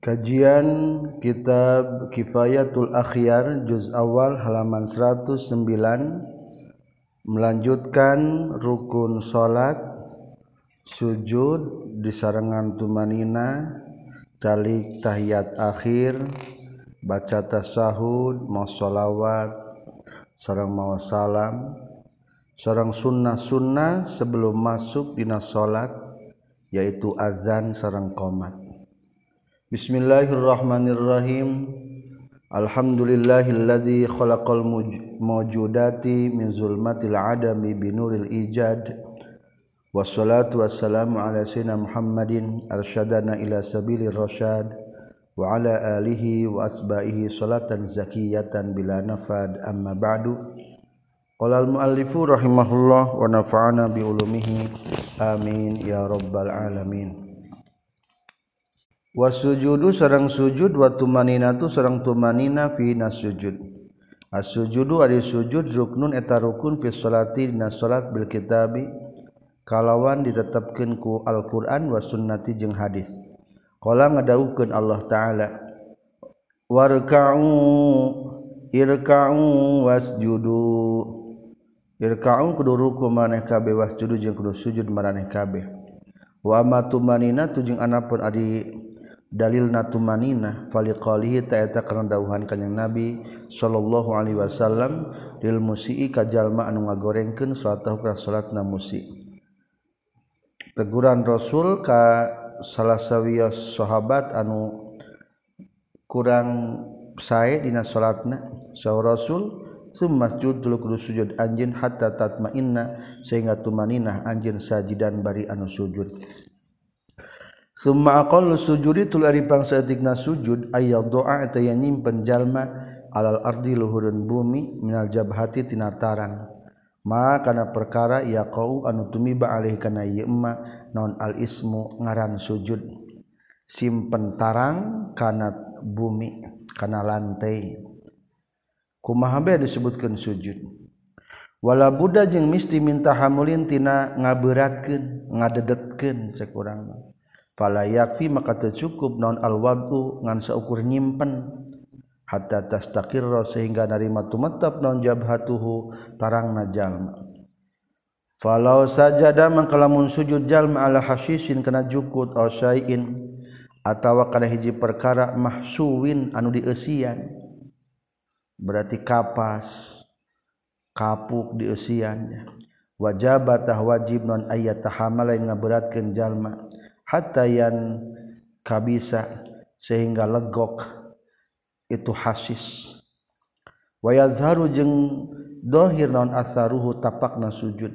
Kajian Kitab Kifayatul Akhyar juz awal halaman 109 melanjutkan rukun salat sujud di sarangan tumanina calik tahiyat akhir baca tasahud mau sholawat sarang mau salam sarang sunnah-sunnah sebelum masuk dina salat yaitu azan sarang qomat Bismillahirrahmanirrahim Alhamdulillahilladzi khalaqal mawjudati min zulmatil adami binuril ijad Wassalatu wassalamu ala sayyidina Muhammadin arsyadana ila sabilir rasyad wa ala alihi wa asba'ihi salatan zakiyatan bila nafad amma ba'du Qala al-muallifu rahimahullah wa nafa'ana bi ulumihi amin ya rabbal alamin Wasujudu sarang sujud watu maninatu sarang tumanina fi sujud. As-sujudu ari sujud ruknun eta rukun fi sholati dina salat bil kitabi kalawan ditetapkeun ku Al-Qur'an wa sunnati jeung hadis. Qala ngadawukeun Allah taala warka'u irka'u wasjudu irka'u kudu ruku maneh kabeh wasjudu jeung kudu sujud maraneh kabeh. Wa ma tumanina tu jeung anapun adi dalil natumaninah faliqalihi ta'ata karena dauhan kanjing Nabi sallallahu alaihi wasallam lil musii kajalma anu ngagorengkeun salatahu ka salatna musi. Teguran Rasul ka salah sawiya sahabat anu kurang sae dina salatna saw Rasul summa judul kudu sujud anjeun hatta tatmainna sehingga tumaninah anjeun sajidan bari anu sujud. Summa aqallu sujudi tul ari pangsaeutikna sujud aya doa eta yang nyimpen jalma alal ardi luhurun bumi minal jabhati tina tarang. Ma kana perkara ya qau anu tumiba alih kana ieu emma naon al ismu ngaran sujud. Simpen tarang kana bumi kana lantai. Kumaha bae disebutkeun sujud. Wala Buddha jeung misti minta hamulin tina ngaberatkeun, ngadedetkeun cek urang mah yakfi maka tercukup non al-wadu ngan seukur nyimpen. Hatta tastakirra sehingga narima tumetep non jabhatuhu tarang jalma. Falau sajada mangkalamun sujud jalma ala hasyisin kena jukut aw syai'in atawa kana hiji perkara mahsuwin anu dieusian berarti kapas kapuk dieusian wajabatah wajib non ayat tahamala ngaberatkeun jalma hatayan kabisa sehingga legok itu hasis. Wayazharu jeung dohir naon asaruhu tapakna sujud.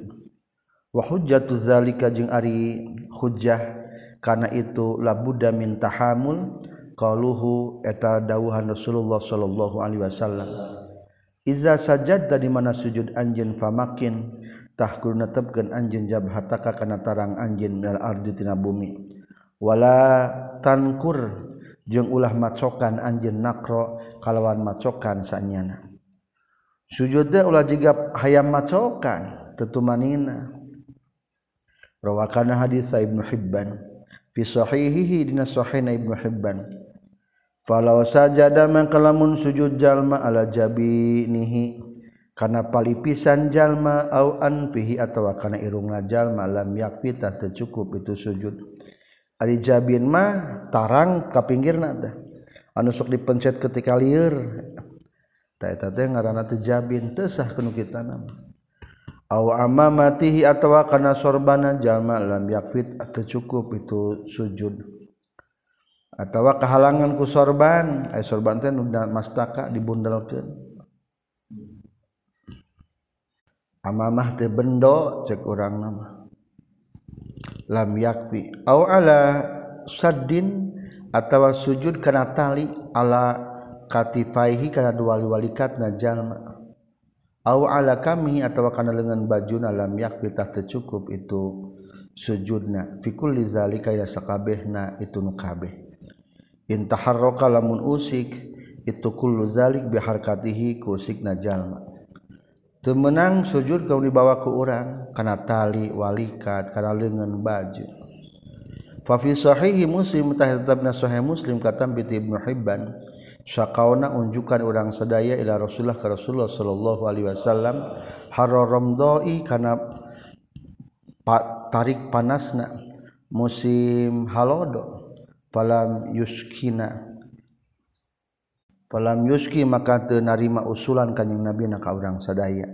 Wa hujjatu zalika jeung ari hujjah kana itu labuda min tahamul qaluhu eta dawuhan Rasulullah sallallahu alaihi wasallam. Iza sajad di mana sujud anjeun famakin tahkur netepkeun anjeun jabhataka kana tarang anjeun dal ardi tina bumi. Wala tankur jeung ulah macokan anjeun nakro kalawan macokan sanyana. Sujud teh ulah jiga hayam macokan tetumanina. Rawakana hadis Ibnu Hibban. Fi sahihihi dina sahihna Ibnu Hibban. Falau sajada man kalamun sujud jalma ala jabinihi kana palipisan jalma au anfihi atawa kana irungna jalma lam yakfi tah teu cukup itu sujud. Ari jabin mah tarang ka pinggirna teh. Anu sok dipencet ketika lieur ta eta teh ngaranna teu jabin teu sah kana au amamatihi atawa kana sorbana jalma lam yakfi teu cukup itu sujud. Atawa kehalangan ku sorban ai sorban teh nu mastaka dibundalkeun. Amamah teh bendo cek orang nama. Lam yakfi. Au ala saddin atawa sujud kana tali ala katifaihi kana dua walikatna jalma. Au ala kami atawa kana lengan bajuna lam yakfi tah cukup itu sujudna. Fi kulli zalika ya sakabehna itu nu kabeh. Intaharraka lamun usik itu kullu zalik biharkatihi ku usikna jalma menang sujud kau dibawa ke orang. Karena tali walikat karena lengan baju. Fafihi muslimtah muslim kata Ibnuban Syakauna unjukan orang sedaya ila Rasulullah ke Rasulullah sallallahu alaihi wasallam haramdoi karena tarik panasna. Musim halodo falam yuskina Palam yuski maka teu narima usulan kanjing Nabi na ka urang sadaya.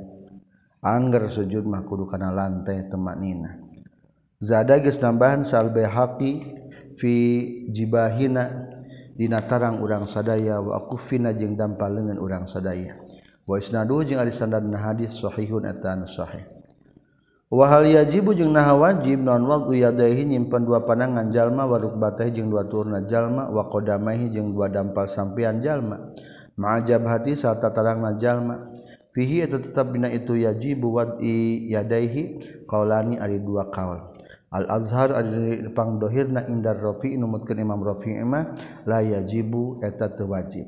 Angger sujud mah kudu kana lantai temanina. Zada geus nambahan sal haqi fi jibahina dina tarang urang sadaya wa aqfina jeung dampal leungeun urang sadaya. Wa isnadu jeung ari hadis sahihun atan sahih. wahal yajibu jeung naha wajib non waqtu yadaihi nyimpen dua panangan jalma wa batai jeung dua turna jalma wa qodamaihi jeung dua dampal sampean jalma. Ma'ajab hati saat tatarangna jalma. Fihi eta tetap dina itu yajibu wad'i yadaihi qaulani ari dua kaul al azhar ari pangdohirna indar rafi numutkeun imam rafi mah la yajibu eta teu wajib.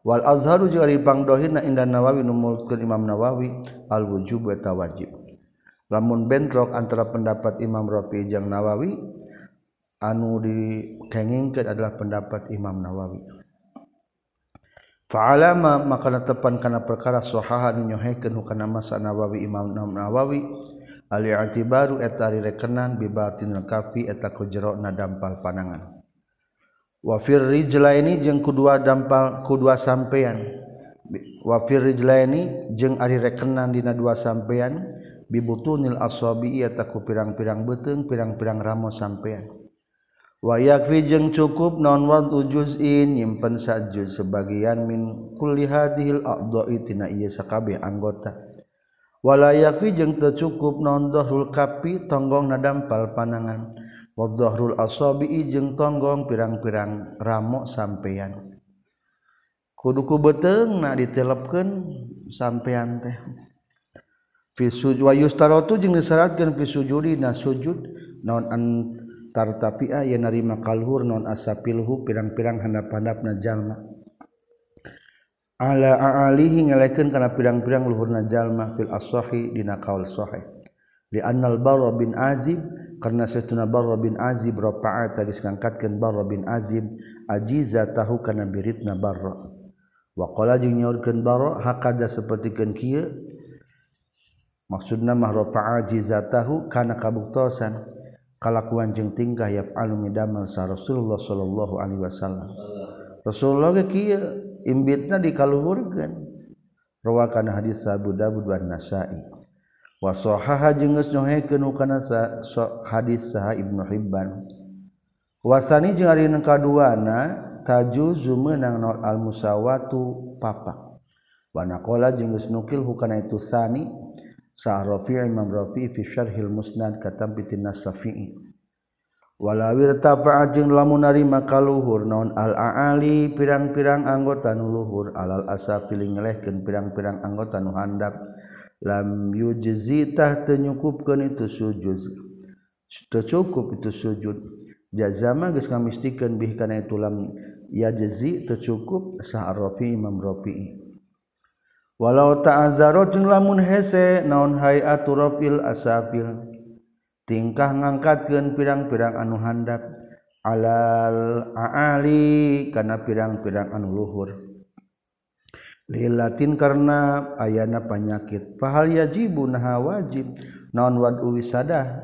Wal azharu jeung ari pangdohirna indar nawawi numutkeun imam nawawi al wujub eta wajib. Lamun bentrok antara pendapat imam rofi jang nawawi anu dikengingkan adalah pendapat imam nawawi. Fa'alama maka tepan kana perkara sahaha nyohekeun kana masa nawawi imam nawawi ati baru etari rekenan bibatin kafi eta ku jero na dampal panangan wafir rijla ini jeung kedua dampal kedua sampean wafir rijla ini jeung ari rekenan dina dua sampean bibutunil aswabi iya taku pirang-pirang beteng pirang-pirang ramo sampean. Wayafi jeung cukup non wadu juz'in nyimpen sajuz sebagian min kulli hadhil a'dha'i tina ieu sakabeh anggota. Wala yakfi jeung teu cukup non dhahrul kapi tonggong nadampal panangan. Wa dhahrul asabi jeung tonggong pirang-pirang ramo sampean. Kudu ku beteng na ditelepkeun sampean teh. syaratkan pisujudina sujud nontartapia ah, yang narima kalhur non asapilhu pirang-pirang handap-handap najallma alaalihi ngelekan karena pirang-pirang luhur najallma fil asohi dina kaul sohe di annal barra bin azib karena setuna barra bin azib rapa'a tadi ngangkatkan barra bin azib ajiza tahu kana biritna barra. Wa qala jeung nyaurkeun barra hakada sapertikeun kieu maksudna mah rafa'a jizatahu kana kabuktosan. Kalakuan jeung tingkah yaf'alu midamal sa Rasulullah sallallahu alaihi wasallam. Rasulullah ge kieu imbitna dikaluhurkeun. Rawakan hadis Abu Dawud wan Nasa'i wa sahaha jeung geus nyohekeun kana hadis saha Ibnu Hibban. Wasani jeung ari kaduana tajuzu meunang al musawatu papak wa naqala jeung geus nukil hukana itu sani. Sa Rafi' Imam Rafi' fi syarhil musnad katam bitin Nasafi'i walawir tapajeng lamun maka luhur non al-ali pirang-pirang anggota nuluhur alal asa piling ngelehkeun pirang-pirang anggota nu handap. Lam yujzitah tenyukupkeun itu sujud. Tercukup itu sujud. Jazama geus ngamistikeun bih kana itu lam yajzi tercukup sah rafi imam rafi walau ta'azzaro jeung lamun hese naon hayatu rafil asafil? Tingkah ngangkatkeun pirang-pirang anu handap alal aali kana pirang-pirang anu luhur. Lilatin karena ayana panyakit. Pahal yajibu naha wajib. Naon wadu wisadah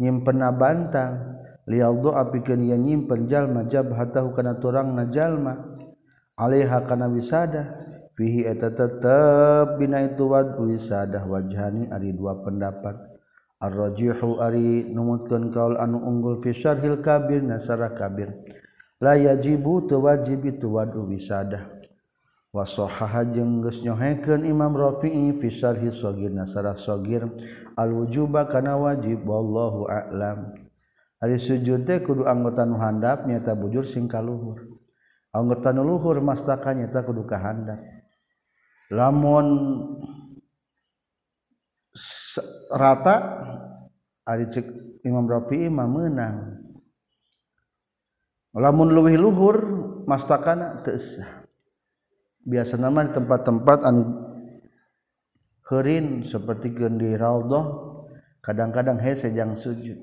nyimpena bantang liyadhu apikeun yen nyimpen jalma. Jabhatahu kana turang najalma alaiha kana wisadah. fihi eta tetep bina itu wadu wisadah wajhani ari dua pendapat. Ar-rajihu ari numutkeun kaul anu unggul fi syarhil kabir nasara kabir. La yajibu tu wajib itu wadu isadah wasahaha jeung geus nyohekeun Imam Rafi'i fi syarhi sagir nasara sagir al-wujuba kana wajib wallahu a'lam. Ari sujud teh kudu anggota nu handap nyata bujur sing kaluhur. Anggota nu luhur mastaka nyata kudu kahandap. lamun rata ari cek Imam Rafi imam meunang. Lamun luwih luhur mastakana teu sah biasa nama di tempat-tempat an herin seperti gendi raudhah kadang-kadang hese jang sujud.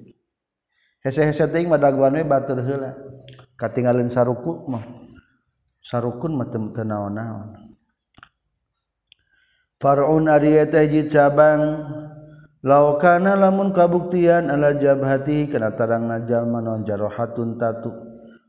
Hese-hese teuing madaguan we batur heula. Katinggalin saruku mah sarukun mah teu naon-naon. Farun Arietaji cabang. Laukana lamun kabuktian ala jabhati kana tarang najal manon jarohatun tatu.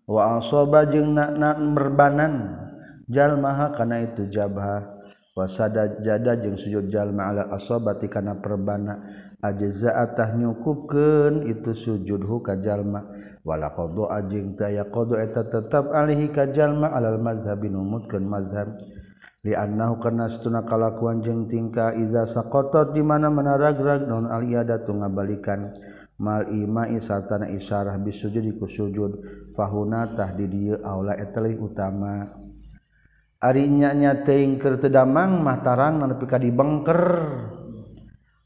Wa asoba jeung nakna merbanan jalmaha kana itu jabha. Wasada jada jeung sujud jalma ala asobati kana perbana. Ajzaatah nyukupkeun itu sujudhu ka jalma wala qadu ajing daya qadu eta tetep alihi ka jalma alal mazhabi numutkeun mazhab. Liannahu karena setuna kalakuan jeng tingkah iza sakotot di mana menara-gerag non aliyada tu ngabalikan mal imai sartana isyarah bisujud ku sujud. Fahuna tah di dieu aula eta utama. Ari nya nya teuing keur teu damang mah tarang nepi ka dibengker.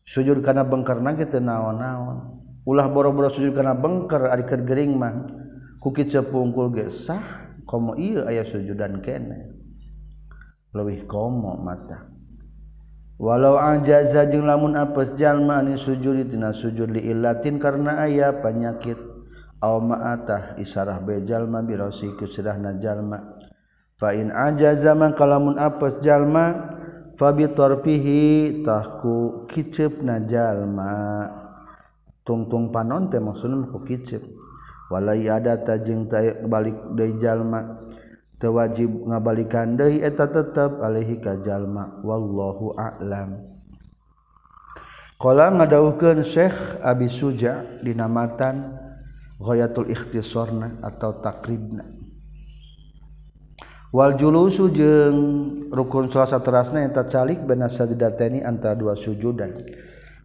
Sujud kana bengkerna ge teu naon-naon. Ulah boro-boro sujud kana bengker ari keur gering mah. Ku kieu pungkul ge sah komo ieu aya sujudan kene. lebih komo mata. Walau ajaza jeung lamun apes jalma ni sujud dina sujud li illatin karena aya penyakit aw ma'atah isarah be jalma bi rasiku sedahna jalma. Fa in ajaza man kalamun apes jalma fa bi tarfihi tahku kiceupna jalma. Tungtung panon teh maksudna ku kiceup walai ada tajeng balik deui jalma. tewajib ngabalikan deui eta tetap ka jalma wallahu alam. Kala ngadawukeun Syekh Abi Suja dinamatan ghayatul ikhtisorna atau takribna Wal julusu jeung rukun selasa terasna eta calik bena sajdateni antara dua sujudan.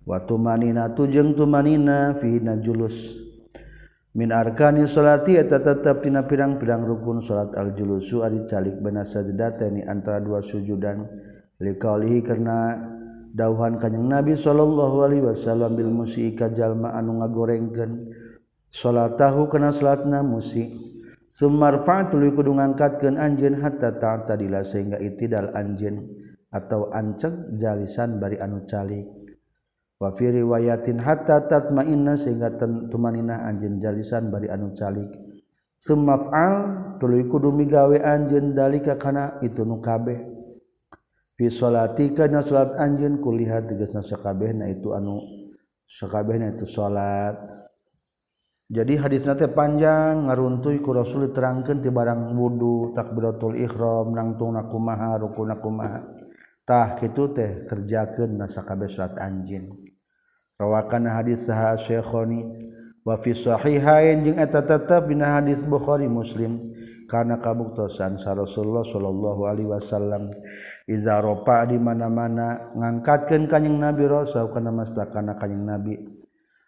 Wa tumanina tujeng tumanina fi julus. min arkani salati eta tetep tina pirang-pirang rukun salat al-julusu ari calik bena sajdatani antara dua sujudan. Liqaulihi karena dauhan kanjing Nabi sallallahu alaihi wasallam bil musii ka jalma anu ngagorengkeun salatahu kana salatna musii sumarfa'tu tuluy kudu ngangkatkeun anjeun hatta ta'tadila sehingga itidal anjeun atau anceg jalisan bari anu calik. wa fi riwayatin hatta tatmainna sehingga tumaninah anjeun jalisan bari anu calik. Sumaf'al tuluy kudu migawe anjeun dalika kana itu nu kabeh. Fi salatika nya salat anjeun kulihat tegasna sakabehna itu anu sakabehna itu salat. Jadi hadisna teh panjang ngaruntuy ku Rasul terangkeun ti barang wudu takbiratul ihram nangtung kumaha rukunna kumaha tah kitu teh kerjakeun na sakabeh salat anjeun. rawakan hadis saha Syekhoni. Wa fi sahihain jeung eta tetep dina hadis Bukhari Muslim. Kana kabuktosan sa Rasulullah sallallahu alaihi wasallam. Iza ropa di mana-mana ngangkatkeun kanjing Nabi Rasul kana mastakana kanjing Nabi.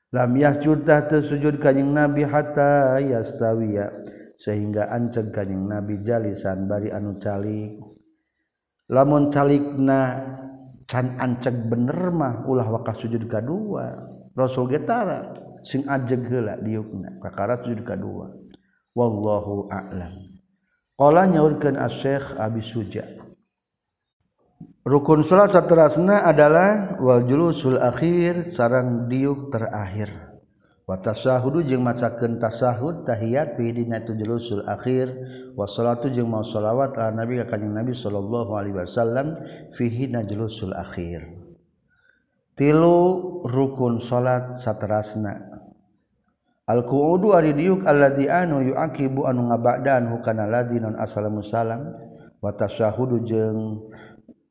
Lam yasjud ta sujud kanjing Nabi hatta yastawiya. Sehingga anceg kanjing Nabi jalisan bari anu calik. Lamun calikna can anceg bener mah ulah wakaf sujud kedua. Rasul getara sing ajeg heula diukna kakara sujud kedua. Wallahu a'lam. Qala nyaurkeun asy-syekh Abi Suja. Rukun salat saterasna adalah wal julusul akhir sarang diuk terakhir. Watasahudu jeung macakeun tasahud tahiyat fi dina tujulusul akhir wa salatu jeung mau shalawat ala nabi ka kanjing nabi sallallahu alaihi wasallam fihi najlusul akhir. Tilu rukun salat saterasna. Al qu'udu ari diuk alladzi anu yuaqibu anu ngaba'dan hukana ladzi non assalamu salam wa tasahudu jeung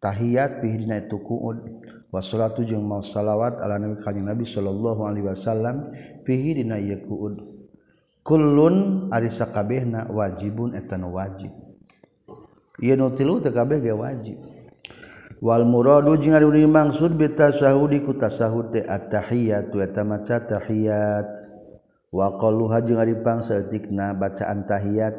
tahiyat fi itu qu'ud washolatu jeung mau salawat ala nabi kanjeng nabi sallallahu alaihi wasallam fihi dina ieu kuud. Kullun ari sakabehna wajibun eta nu wajib. Ieu nu tilu kabeh ge wajib. Wal muradu jeung ari maksud bi tasahudi ku tasahud teh at-tahiyatu eta maca tahiyat. Wa qalluha jeung ari pangsaeutikna bacaan tahiyat.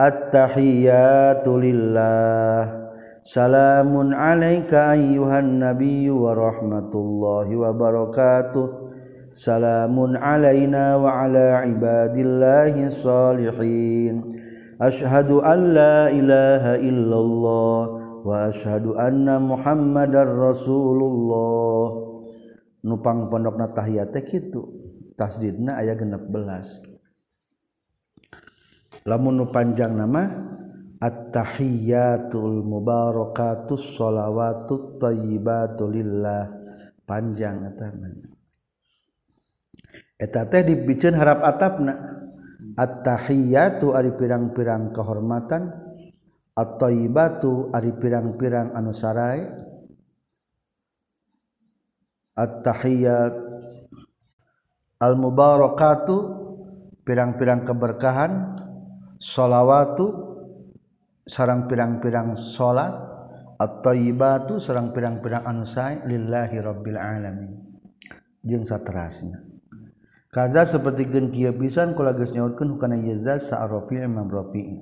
At-tahiyatu lillah. Salamun alaika ayyuhan nabiyyu wa rahmatullahi wa barakatuh. Salamun alaina wa ala ibadillahi salihin. Ashhadu an la ilaha illallah wa ashhadu anna Muhammadar Rasulullah. Nupang pondokna tahiyat teh kitu. Tasdidna aya 16. Lamun nu panjang nama attahiyatul mubarakatus sholawatut thayyibatu lillah. Panjang eta eta teh dibiceun harap atapna. Attahiyatu ari pirang-pirang kehormatan. At-thayyibatu ari pirang-pirang anu sarai. Attahiyat al-mubarakatu pirang-pirang keberkahan. Shalawatu sarang pirang-pirang salat atauibatu serang pirang-pirang ansai lillahirobbil alamin. Jeung saterasnya. Kaza seperti kia pisan kula geus nyautkeun hukana yaza sa'rafi imam rafi'i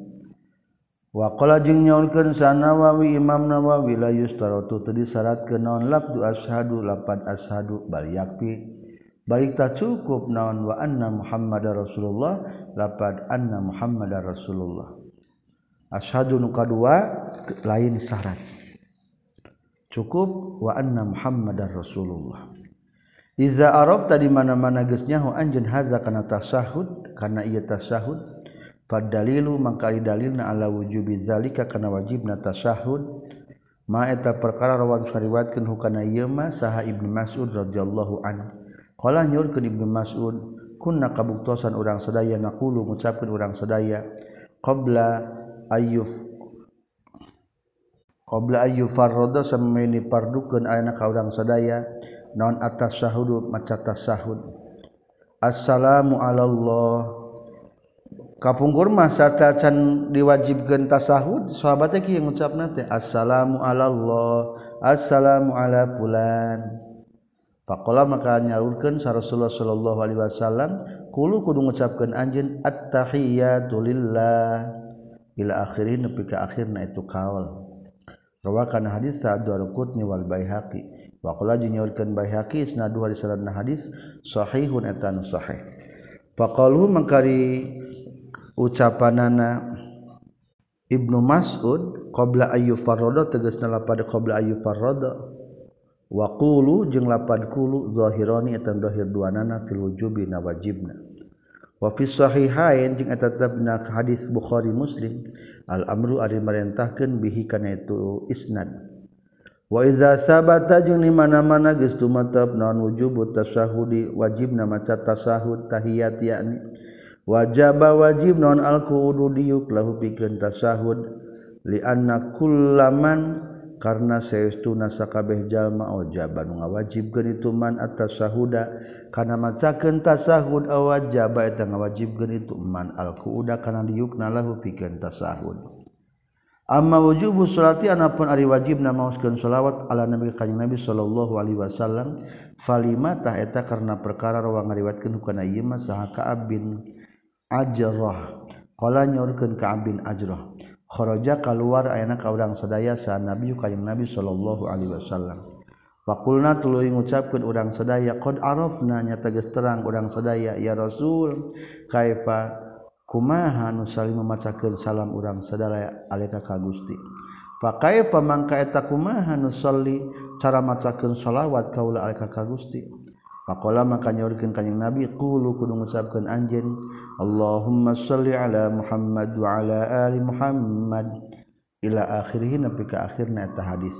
wa qala jeung nyautkeun sanawawi imam nawawi la yustaratu teu disyaratkeun naon labdu ashadu lapan ashadu bal yakfi. Balik tak cukup naon wa anna muhammadar rasulullah lapad anna muhammadar rasulullah ashadu nu kadua lain syarat. Cukup wa anna muhammadar rasulullah. Iza araf tadi mana-mana gesnyahu anjen haza kana tasahud kana iya tasahud fadalilu mangkali dalilna ala wujubi zalika kana wajibna tasahud ma eta perkara rawan syariwatkeun hukana ieu mah saha Ibnu Mas'ud radhiyallahu anhu qala nyurkeun Ibnu Mas'ud kunna kabuktosan urang sadaya naqulu ngucapkeun urang sadaya qabla ayuf qabla ayu farroda samaini pardukeun ayeuna ka urang sadaya naon atas sahud maca tasahud assalamu alallah. Kapungkur mah satacan diwajibkeun tasahud sahabat teh kieu ngucapna teh assalamu alallah assalamu ala fulan. Pakola maka nyalurkan sa Rasulullah sallallahu alaihi wasallam kulu kudu ngucapkeun anjeun at-tahiyatu lillah. ila akhirin nepi ka akhirna itu kaul. Rawakan hadis sa'ad warqutni wal baihaqi. Wa qala jinyaulkeun baihaqi isnadu hadis sanadna hadis sahihun etan sahih. Faqalu mangkari ucapanana Ibnu Mas'ud qabla ayyu farrada tegasna lapad qabla ayyu farrada wa qulu jeung lapad qulu zahirani eta zahir duanana fil wujubi na wajibna. wa fi sahihain jeung eta tetepna hadis Bukhari Muslim al amru ari marentahkeun bihi kana itu isnad. Wa iza sabata jeung di mana-mana geus tumetep naon wujubu tasyahudi wajibna maca tasahud tahiyat yakni. Wajaba wajib naon al qudu diuk lahu pikeun tasahud li anna kullaman karena seestuna sakabeh jalma ojab anu ngawajibkeun itu man atas sahuda kana macakeun tasahud awajaba eta ngawajibkeun itu man alquda kana diukna lahu pikeun tasahud. Amma wujubu salati anapun ari wajibna maoskeun shalawat ala nabi kanjing nabi sallallahu alaihi wasallam falimatah eta karena perkara rawang ngariwatkeun kana ieu mah saha Ka'ab bin Ajrah. Qala nyorkeun Ka'ab bin Ajrah. khoroja keluar ayana ka urang sadaya sa nabi ka nabi sallallahu alaihi wasallam. Fakulna tuluy ngucapkeun urang sadaya qad arafna nya tegas terang urang sadaya ya Rasul kaifa kumaha nu saling memacakeun salam urang sadaya alika ka Gusti? Fa kaifa mangka eta kumaha nu cara macakeun shalawat kaula alika ka Gusti. Pakola maka nyaurkeun ka kanjing Nabi qulu kudu ngucapkeun anjeun Allahumma shalli ala Muhammad wa ala ali Muhammad ila akhirih nepi ka akhirna eta hadis.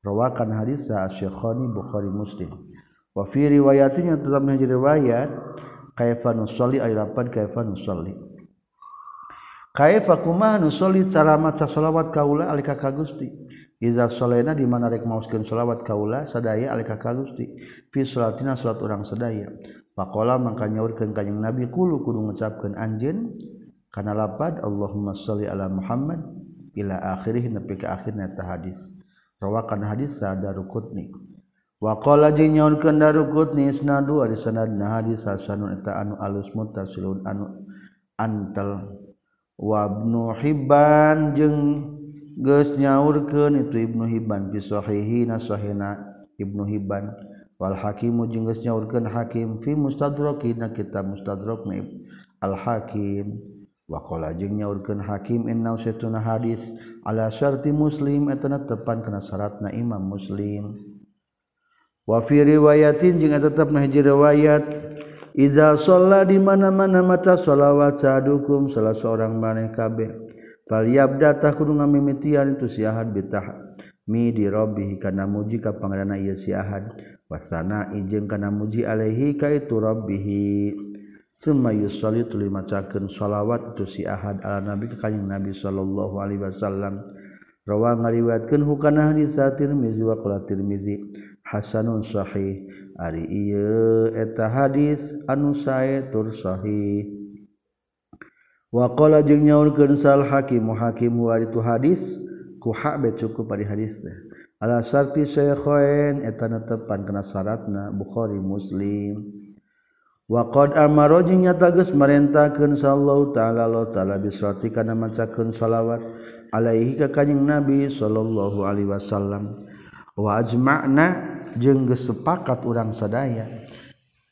Rawakan hadis sa Syekhani Bukhari Muslim. Wa fi riwayatinya tetap menjadi riwayat kaifa nusalli ay lapan kaifa nusalli. Kaifa kumaha nusalli cara maca salawat kaula alika ka Gusti Iza solena dimana rek mauskeun salawat kaula sadaya alika ka Gusti fi salatina salat urang sadaya. Faqala mangka nyaurkeun kanjing Nabi kulu kudu ngucapkeun anjeun kana lapad Allahumma sholli ala Muhammad ila akhirih nepi ka akhirna ta hadis. Rawakan hadis Darukutni. Wa qala jeung nyaurkeun Darukutni isnadu ari sanadna hadis hasanun eta anu alus muttasilun anu antal wabnu Hibban jeung geus nyaurkeun itu Ibnu Hibban fi sahihina sahihna Ibnu Hibban. Wal hakimu jeung geus nyaurkeun hakim fi mustadrakina kitab mustadrak al hakim. Wa qala jeung nyaurkeun hakim inna usatuna hadis ala syarti muslim eta tepan kana syaratna imam muslim. Wa fi riwayatin jeung eta tetep hiji riwayat Iza sholat di mana-mana maca sholawat sadukum salah seorang maneh kabeh. Falyab kudu ngamimitian itu si Ahad bitah mi di Robbi kana muji ka pangerana ieu si Ahad. Wasana ijeng kana muji alaihi ka itu rabbih. Summa yusalli tuluy macakeun sholawat itu si Ahad ala Nabi ka kanjing Nabi sallallahu alaihi wasallam. Rawa ngariwayatkeun hukana hadis Tirmizi wa qala Tirmizi. Hasanun Shahih Ari ieu eta hadis anu sae tur Shahih waqa jeung nyaulkeun sal hakim hakim wa itu hadis ku hak be cukup ari hadis ala syarti syaikhain eta netepan kana syaratna Bukhari Muslim. Waqad amaro jeung nyata geus marentakeun sallallahu taala Allah taala bisrati kana macakeun salawat alaihi ka kanjing Nabi sallallahu alaihi wasallam. Wa ajma'na jeung gesepakat urang sadaya.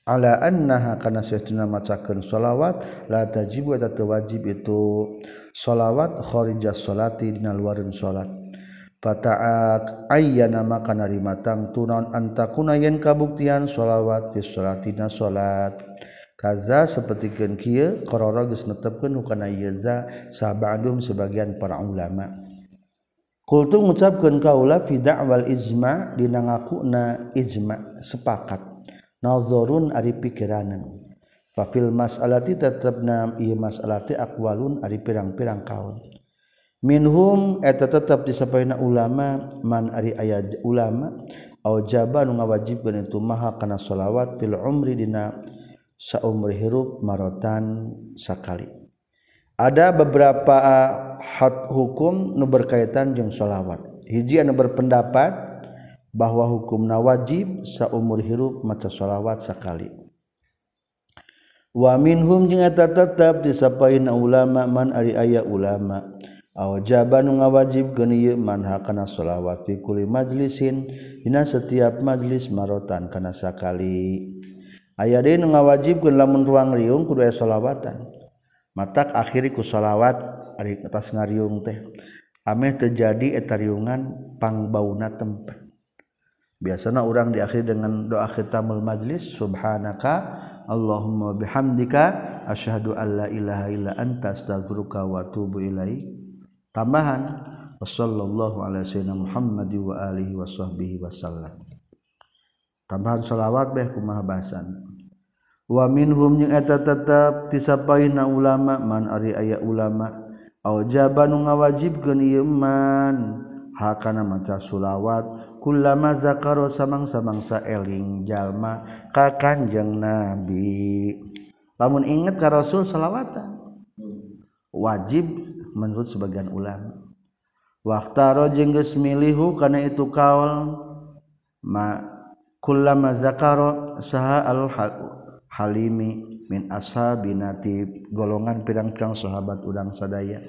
Ala annaha kana saytuna macakeun shalawat la tajibu eta teu wajib itu shalawat kharija sholati dina luareun salat fata'ak ayyana maka narima tangtu naon antakuna yen kabuktian shalawat fi sholati dina salat kaza sapertikeun kieu qarara geus netepkeun hukana ieu za sabadum sebagian para ulama. Kultu mengucapkan kaula fi wal ijma dina ngakuna ijma sepakat. Nazarun ari pikiranan fa fil mas'alati tatabna ieu mas'alati aqwalun ari pirang-pirang kaul minhum eta tetep disapaina ulama man ari aya ulama au jaba nu ngawajibkeun itu maha kana shalawat fil umri dina saumri hirup marotan sakali. ada beberapa ah, hak hukum nu berkaitan jeung sholawat. Hiji anu berpendapat bahwa hukumna wajib saumur hirup maca sholawat sekali wa minhum jeung eta tetep disapaina ulama man ari aya ulama. Awajaba nu ngawajibkeun ieu man hakana sholawat fi kulli majlisin dina setiap majlis marotan kana sakali. Aya deui nu ngawajibkeun lamun ruang riung kudu aya sholawatan. Mata akhiriku shalawat atas ngariung teh. Ameh terjadi etariunganpangbauna tempat biasanya orang diakhir dengan doa khitamul majlis subhanaka Allahumma bihamdika asyhadu alla ilaha illa anta astaghfiruka wa atubu ilaik. Tambahan wassallallahu ala sayyidina Muhammad wa alihi washabbihi wasallam tambahan salawat beh kumaha bahasan waminhum yang eta tetap tisapain na ulama man ari aya ulama. Au jaba nu ngawajib man. Hakana maca sulawat. Kullama zakaro samang-samangsa eling jalma ka kanjeng nabi. Lamun inget ka rasul salawatan. Wajib menurut sebagian ulama. Waktaro jeung milihu kana itu kaul. Ma kullama zakaro saha al Halimi min asa binati golongan pirang-pirang sahabat udang sadaya.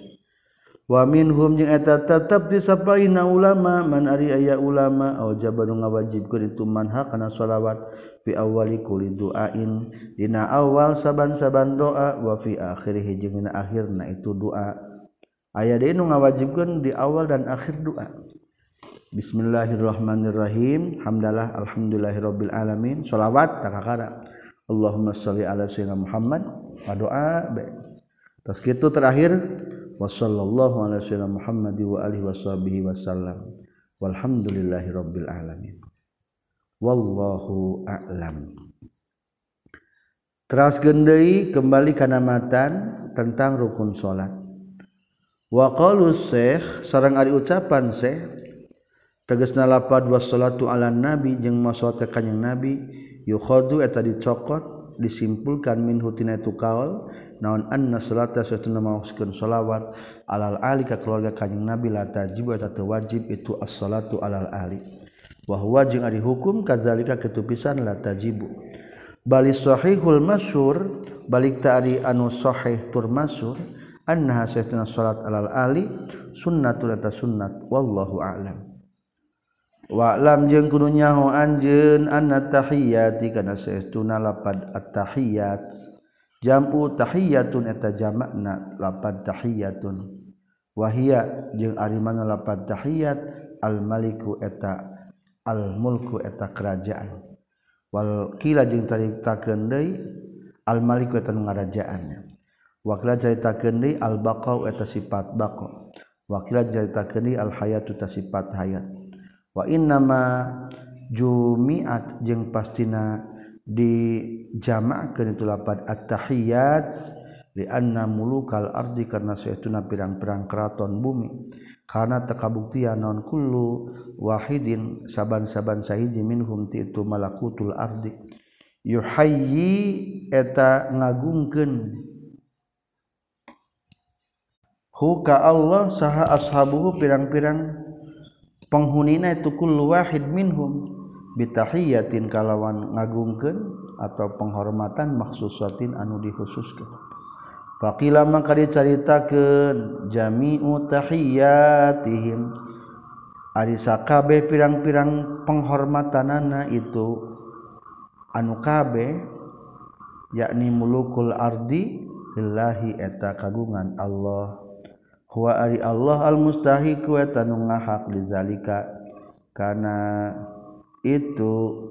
Wamin hum eta tetap disapai na ulama man ari aya ulama au jabaru ngawajibkeun itu manha kana shalawat fi awali kulli duain. Dina awal saban-saban doa wa fi akhirih jeung dina akhirna itu doa. Aya deui nu ngawajibkeun di awal dan akhir doa. Bismillahirrahmanirrahim. Hamdalah alhamdulillahirabbil alamin. Shalawat takakara Allahumma sholli ala sayyidina Muhammad. Wa doa terus gitu terakhir wa sallallahu ala sayyidina Muhammad wa alihi washabihi wasallam walhamdulillahi rabbil alamin. Wallahu a'lam. Teras gendai kembali kana matan tentang rukun salat. Wa qalu Syekh sareng ari ucapan Syekh tegasna lapad wassalatu ala nabi jeung masalat ka kanjing nabi yukhodu eta dicokot disimpulkan min hutina itu kaul naon anna salata satuna mauskeun salawat alal ali ka keluarga kanjing nabi la tajib eta wajib itu as-salatu alal ali. Wa huwa jeung ari hukum kazalika ketupisan la tajibu. Bali sahihul masyhur balik ta anu sahih tur masyhur annaha satuna salat alal ali sunnatul eta sunnat wallahu a'lam. Walam jeung nyaho anjeun anna tahiyati kana saestuna lapad at-tahiyat jam'u tahiyatun eta jamakna lapad tahiyatun wahia jeung ari mana lapad tahiyat al maliku eta al mulku eta kerajaan. Wal kila jeung tariktakeun deui almalikrajaannya wakil cerita kendi al-baqau eta sifat bako wakil cerita kendi al-hayatu ta sifat hayat wa innama jumiat jeung pastina dijamakeun itu lapad at-tahiyat li anna mulukal ardi karena saytuna pirang-pirang keraton bumi. Karena tekabuktian non kullu wahidin saban-saban sahiji minhum ti itu malakutul ardi. Yuhayyi eta ngagungkeun. Huka Allah saha ashabuhu pirang-pirang penghunina itu kullu wahid minhum. Bitahiyatin kalawan ngagungkeun atau penghormatan maksusatin anu dikhususkeun. Faqila maka dicaritakeun jami'u tahiyatihim. Ari sakabeh pirang-pirang penghormatanana itu anu kabeh yakni mulukul ardi lillahi eta kagungan Allah. wa ari Allah al wa kue tanu ngahak lizalika kana itu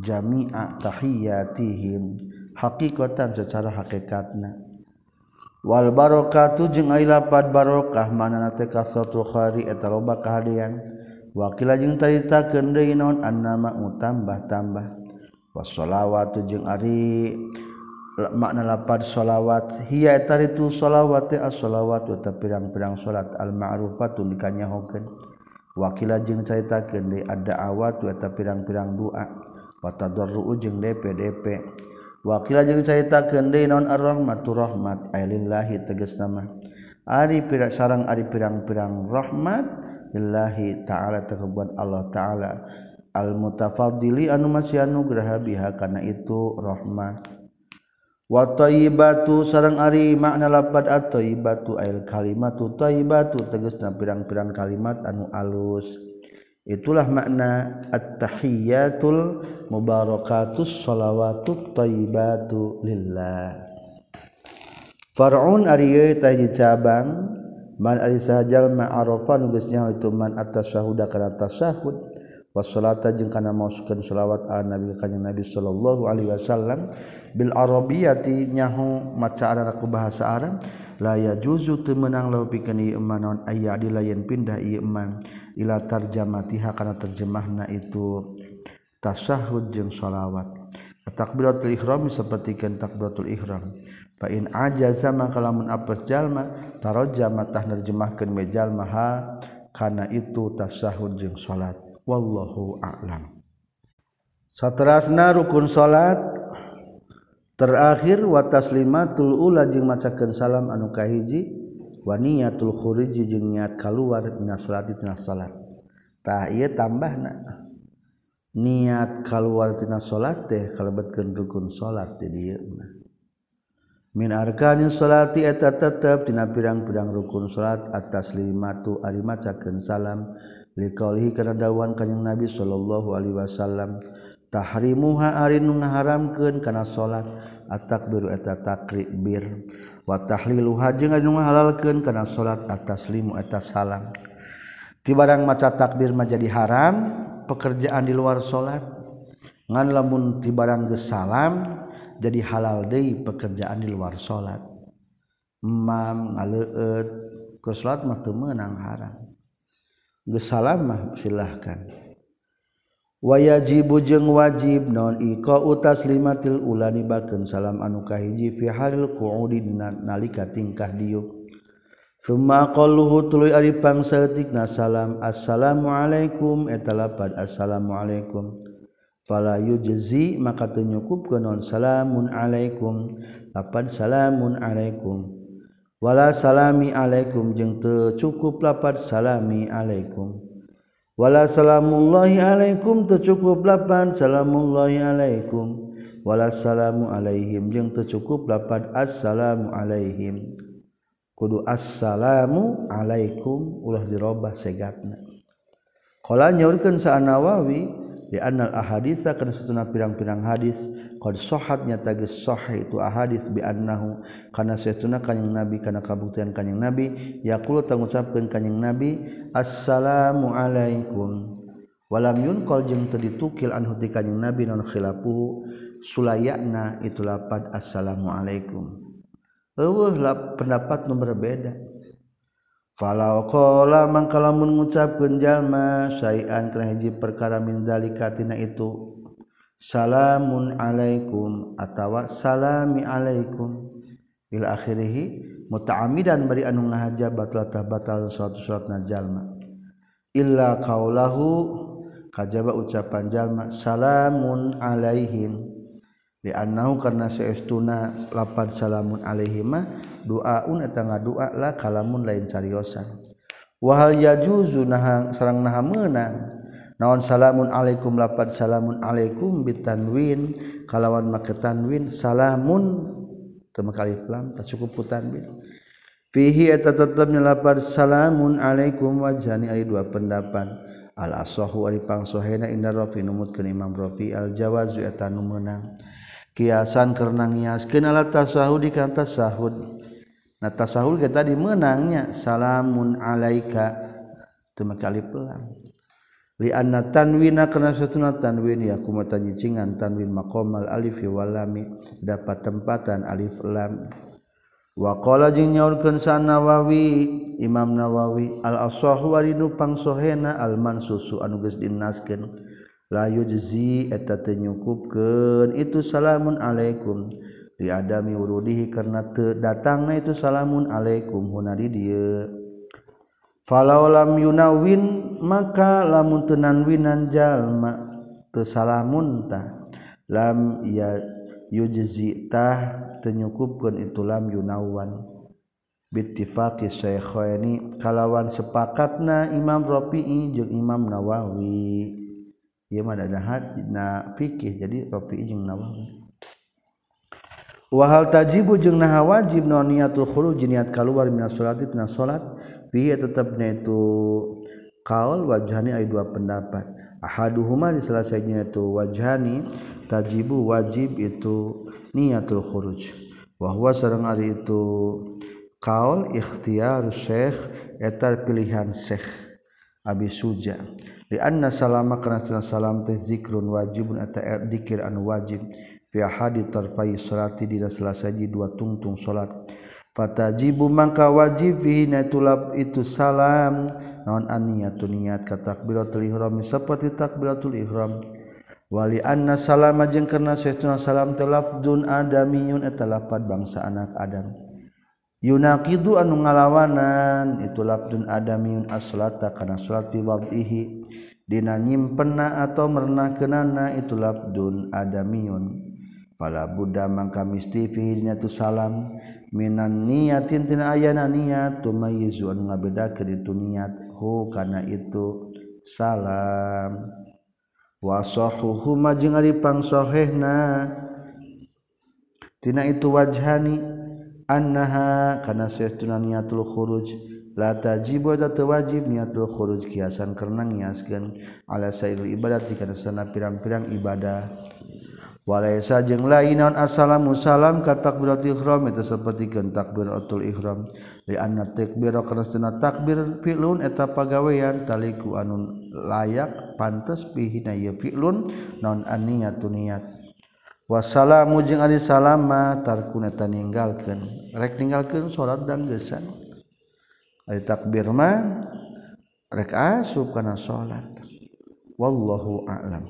jami'a tahiyatihim hakikatan secara hakikatna wal barokatu jeung aya lapat barokah manana teh kasatu khari eta loba wa kila jeung taritakeun deui naon annama utambah tambah wassalawatu jeung ari makna lapad sholawat. Hiya taritu itu as sholawat eta pirang-pirang sholat. Al ma'rufatun kanyahokeun wakila jeng caritakeun kende ada awat eta pirang-pirang doa. Wa tadarru jeung DP-DP wakila jeung caritakeun deui ar-rahmatu rahmat? Ailillahi tegas nama. Ari pirang sarang ari pirang-pirang rahmat lillahi ta'ala takabuan Allah ta'ala. Al mutafaddili anu masih anugraha biha kana itu rahmat. watobatu sarang Ari makna lapat atauibatu ail kalimatu. Toibatu tegesna pirang-pirang kalimat anu alus. Itulah makna attahiyatul mubarakatus shalawatut thayyibatu lillah. Far'un ari taji cabang man ari sahajal ma'arafan geus nyaho itu man atas syahuda kana tasyahud. Wassalata jeung kana maoskeun shalawat ala nabi kanjeng nabi sallallahu alaihi wasallam. Bil arabiyati nyaho maca arana ku bahasa arab la yajuzu teu meunang lahu pikeun ieu aya lain pindah ieu eman ila tarjamatiha kana terjemahna itu tasahud jeung shalawat takbiratul ihram sapertikeun takbiratul ihram. Fa in ajaza maka lamun apes jalma tarajjama tah nerjemahkeun jalma ha kana itu tasahud jeung salat wallahu a'lam. Saterasna rukun salat. Terakhir wa taslimatul ula jeung macakeun salam anu kahiji. Wa niyatul khuruji jeung niat kaluar minas salati tina salat. Tah ieu tambahna. Niat kaluar tina salat teh kalebetkeun rukun salat di dieu min arkanis salati eta tetep tina pirang-pirang rukun salat atas limatu ari macakeun salam. liqaulihi kana dawuhan kanjing Nabi sallallahu alaihi wasallam tahrimuha ari nu ngaharamkeun kana salat at-takbiru eta takbir. Wa tahliluha jeung anu ngahalalkeun kana salat at-taslimu eta salam. Ti barang maca takbir mah jadi haram pekerjaan di luar salat. Ngan lamun ti barang geus salam jadi halal deui pekerjaan di luar salat. Imam ngaleueut ke salat mah teu meunang haram. gesalamah silahkan. Wayajibu jeung wajib non iko utas limatil ulani bakeun salam anu kahiji fi halil qu'udi nalika tingkah diuk. Suma qaluhu tuluy ari pangsaeutikna salam assalamualaikum eta lapad assalamualaikum fala yujzi maka teu nyukupkeun non salamun alaikum. Lapad salamun alaikum. wala salami alaikum jeung teu cukup lapat salami alaikum. Wala salamullahi alaikum teu cukup lapan salamullahi alaikum. Wala salamu alaihim jeung teu cukup lapan assalamu alaihim. Kudu assalamu alaikum ulah dirobah segatna. Qala nyaurkeun sa nawawi dianal ahadits kana satuna pirang-pirang hadis. Qad sahatnya tagis sahih itu ahadits bi annahu kana satuna kanjing nabi kana kabuktian kanjing nabi. Yaqulu tang ucapkeun kanjing nabi assalamu alaikum. Walam yunqal jeung teu ditukil anhu ti kanjing nabi non khilafu sulayana itu lapad assalamu alaikum eueuh pendapat nu berbeda. Falau qala mangka lamun ngucapkeun jalma sayan kana hiji perkara min zalika tina itu. Salamun alaikum atawa salami alaikum. Bil akhirih muta'ammidan bari anu ngahaja batal batal suatu suratna jalma. Illa qaulahu kajaba ucapan jalma salamun alaihim. dianau karena seestuna lapan salamun alaihima doaun eta ngadua lah kalamun lain cariosan. Wahal yajuzu nahang sarang naha meunang naon salamun alaikum lapan salamun alaikum bitanwin kalawan make tanwin salamun teu make alif lam cukup ku tanwin fihi eta tetepnya lapan salamun alaikum wajhani ari dua pendapat. Al asahu ari pangsohena inda rafi numutkeun imam rafi al jawazu eta nu meunang. kiasan karena ngiaskeun ala tasahud kan tasahud. Nah tasahud kita tadi menangnya salamun alaika. Teu make alif li anna tanwina kana satuna tanwin. Ya kuma tanyicingan tanwin maqamal alif wa lam. Dapat tempatan alif lam. Wa qala jeung nyaurkeun sanawawi Imam Nawawi al asah wa pang sohena al mansusu anu geus dinaskeun layuzi eta tenyukupken itu salamun alaikum. Diadami wurudihi karena te datangna itu salamun alaikum. Huna di dieu falau lam yunawin maka lamun tenanwinan jalma teu salamun tah lam ya yujzi tah tenyukupkeun itu lam yunawan. Bittifaqi syaikhaini kalawan sepakatna Imam Rafi'i jeung Imam Nawawi. Ieu mah dadahat na fikih jadi Rafi'i jeung Nawawi. Wahal tajibu jeung nah wajib non niatul khuluj niat keluar minas salati tina salat. Bihi tetepna itu kaul wajhani aya dua pendapat. Ahaduhuma di itu wajhani tajibu wajib itu niatul khuruj. Wa huwa sareng ari itu kaul ikhtiyar syekh eta pilihan syekh abi suja anna salama kana sunnah salam teh zikrun wajibun atau er dikir anu wajib. Fi hadi tarfai salati dina selasaji dua tungtung salat. Fatajibu mangka wajib fihi natulab itu salam. Naon aniyatu niat ka takbiratul ihram seperti takbiratul ihram. Wali anna salama jeung karena saestuna salam teh lafzun adamiyun eta lapad bangsa anak adam. yunaqidu anu ngalawanan itu labdun adamiun as-salata kana salati wadhihi dina nyimpenna atau merenakeunana itu labdun adamiun pala budda mangka misti fihinya tu salam minan niyatin tina ayana niat tumayizu anu ngabedakeun itu niat hu kana itu salam. Wa sahuhu majengari pangsohehna tina itu wajhani annaha kana saestuna niatul khuruj la tajibu da wajib niatul khuruj kiasan karena ngiaskeun ala sairil ibadati kana sana pirang-pirang ibadah. walaysa jeung lain assalamu salam ka takbiratul ihram eta sapertikeun takbiratul ihram. Li anna takbir kana sana takbir fi'lun eta pagawean. Taliku anun layak pantes pihina ieu fi'lun. Non an niat wasalamu jeung ari salama tarkuna taninggalkeun. Rek ninggalkeun salat dan geusan. Ari takbir mah rek asup kana salat. Wallahu a'lam.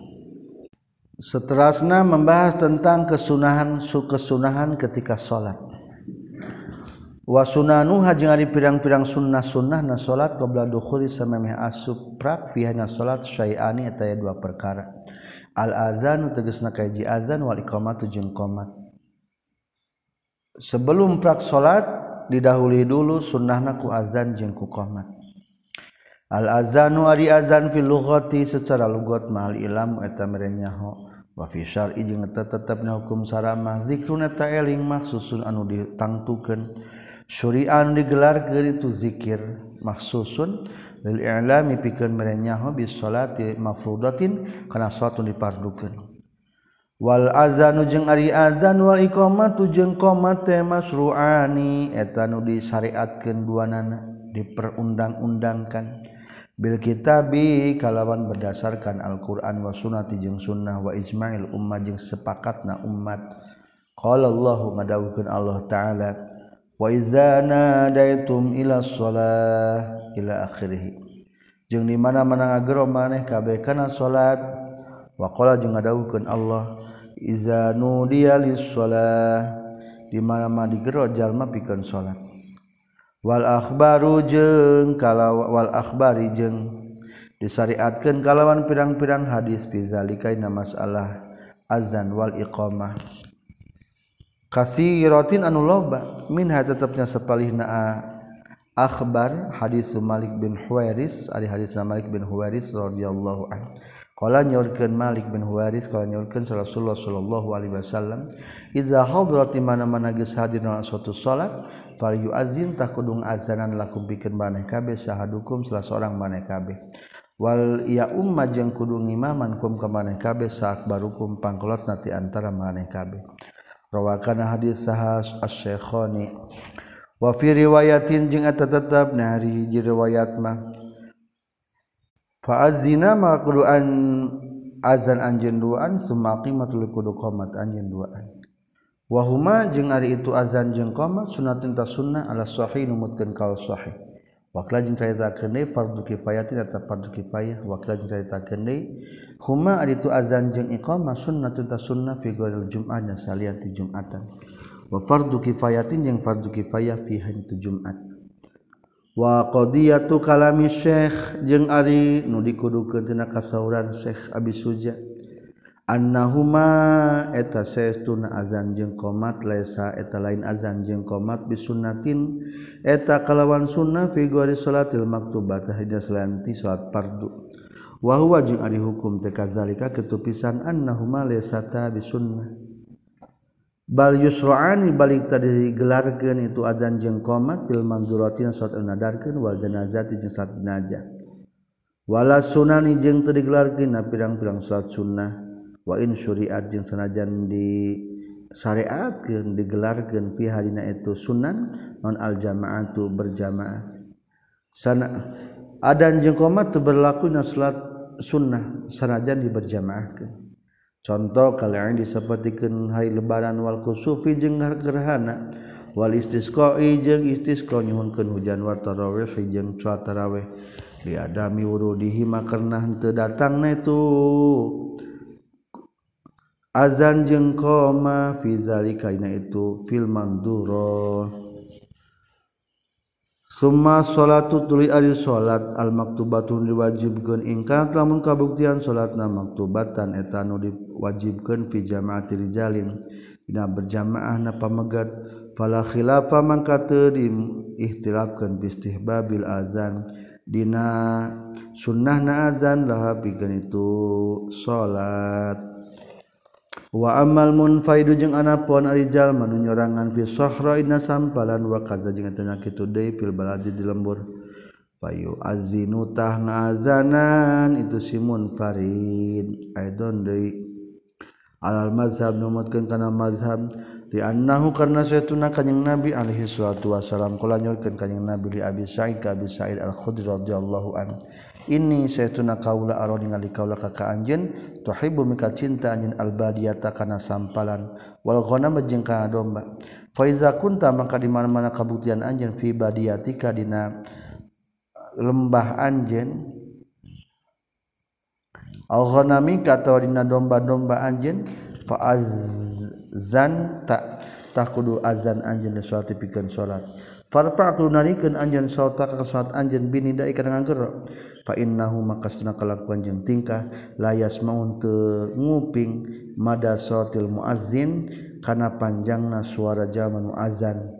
Seterusnya membahas tentang kesunahan kesunahan ketika salat. Wasunanuha jeung ari pirang-pirang sunnah-sunnah na salat qabla dukhuli samemeh asup prak fihana salat syai'ani eta dua perkara. al-azanu tegasna kaji azan wal iqamatu jeung qomat. Sebelum prak salat didahului dulu sunnahna ku azan jeung ku qomat. Al-azanu ari azan fil lughati secara lugat mahal ilmu eta merenyaho wa fi syar'i jeung eta tetepna hukum saramah. Zikruna ta eling maksusun anu ditangtukeun. Syuri'an digelar itu zikir. Maksusun lil i'lami pikeun merenya bis salati mafrudatin kana suatu dipardukeun wal azanu jeung ari azan wal iqamatu jeung qomat teh masruani. Eta nu disyariatkeun duanana diperundang-undangkan. Bil kitabi kalawan berdasarkan Al-Qur'an wa sunnati jeung sunnah wa ijma'il ummah jeung sepakatna umat qala Allahu madawukeun Allah taala waizana nadaitum ila sholat ila akhirih. Jeung di mana-mana ngagero maneh kabeh kana salat waqala jeung ngadawukeun Allah iza nudiya lis-shalah di mana-mana digero jalma pikeun salat wal akhbaru jeung kalaw wal akhbari jeung disariatkeun kalawan pirang-pirang hadis fi zalika masalah azan wal iqamah. kasihrotin anu loba minha tetapnya sepalihna akhbar hadis Malik bin Huwairis ari hadis Malik bin Huwairis radhiyallahu anhu. Qala nyorkeun Malik bin Huwairis qala nyorkeun Rasulullah sallallahu alaihi wasallam iza hadrat mana-mana geus hadir na suatu salat fal yuazin kudung azanan lakum bikin maneh kabeh sahadukum salah seorang maneh kabeh. Wal ya umma jeung kudu ngimaman kum ka maneh kabeh saakbarukum pangkolot nati antara maneh kabeh. rawakan hadis sahas asy-syekhani wa fi riwayatin jeung eta tetep nari hiji riwayat mah. Fa azina ma kudu an azan anjeun duaan sumaqimatul kudu qomat anjeun duaan. Wa huma jeung ari itu azan jeung qomat sunatun ta sunnah ala sahih numutkeun kal sahih. Wakla jeung caritakeun deui fardu kifayatin eta fardu kifayah wakla jeung caritakeun deui huma ari itu azan jeung iqamah sunnatun ta sunnah fi ghairil jum'ah dan salian ti jum'atan. Wa fardu kifayatin jeung fardu kifayah fi itu jum'at. Wa qadiyatu kalami syekh jeung ari nu dikudukeun tina kasauran Syekh Abi Suja annahuma eta saestuna azan jeung qomat laisa eta lain azan jeung qomat bisunnatin. Eta kalawan sunnah fi ghairi salatil maktubat hanya selain ti salat fardu. Wa huwa jeung ari hukum teu kazalika kitu pisan annahuma laisata bisunnah. Bal yusra'ani balik tadi gelarkeun itu azan jeung qomat fil manzuratin salat nadarkeun wal janazati jeung salat jenazah. Wala sunani jeung teu digelarkeun na pirang-pirang salat sunnah. wain syuriat jeung sanajan di syariatkeun digelarkeun fi hadina itu sunan non al jamaatu berjamaah. Sana adan jeung qomat teu berlakunya salat sunnah sanajan di berjamaahkeun contoh kalian disapertikeun hari lebaran wal kusufi jeung gerhana wal istisqa'i jeung istisqa nyuhunkeun hujan wa tarawih jeung salat tarawih. Diadami wurudihi makarna henteu datangna itu. azan jeung qoma fi zalika dina itu fil manduro. Summa salatu tuli ari salat al maktubatun diwajibkeun ingkang lamun kabuktian salatna maktubatan eta nu diwajibkeun fi jama'ati rijalin. Dina berjamaahna pamegat fala khilafa mangka teu diihtilafkeun bi istihbabil azan. Dina sunnahna azan laha pikeun itu salat. wa amal munfaidu jeung ana arijal manu nyorangan fi sahra inna sampalan wa kaza jeung tanya kitu deui fil baladi di lembur. Fayu azinu tah ngazanan itu si munfarid. Aidon deui. Alal mazhab numutkeun kana mazhab li annahu karna saytuna kanjing nabi alaihi salatu wasalam kula nyorkeun kanjing nabi li abi sa'id ka abi sa'id al khudri radhiyallahu anhu ini saya tuna kaula aro ningali kaula ka ka anjeun. Tuhibbu mika cinta anjeun albadiyata kana sampalan. Wal ghanam jeung kana domba. Fa iza kunta maka di mana-mana kabuktian anjeun fi badiyatika dina lembah anjeun. Al ghanami kata dina domba-domba anjeun fa azan tak kudu azan anjeun suatu pikeun salat farfa kudu narikeun anjeun sauta ka salat anjeun binida ikan ngangger fa innahu makasna kalakuan jeung tingkah. Layas maun teu nguping mada salatil muazzin kana panjangna suara jaman muazzan.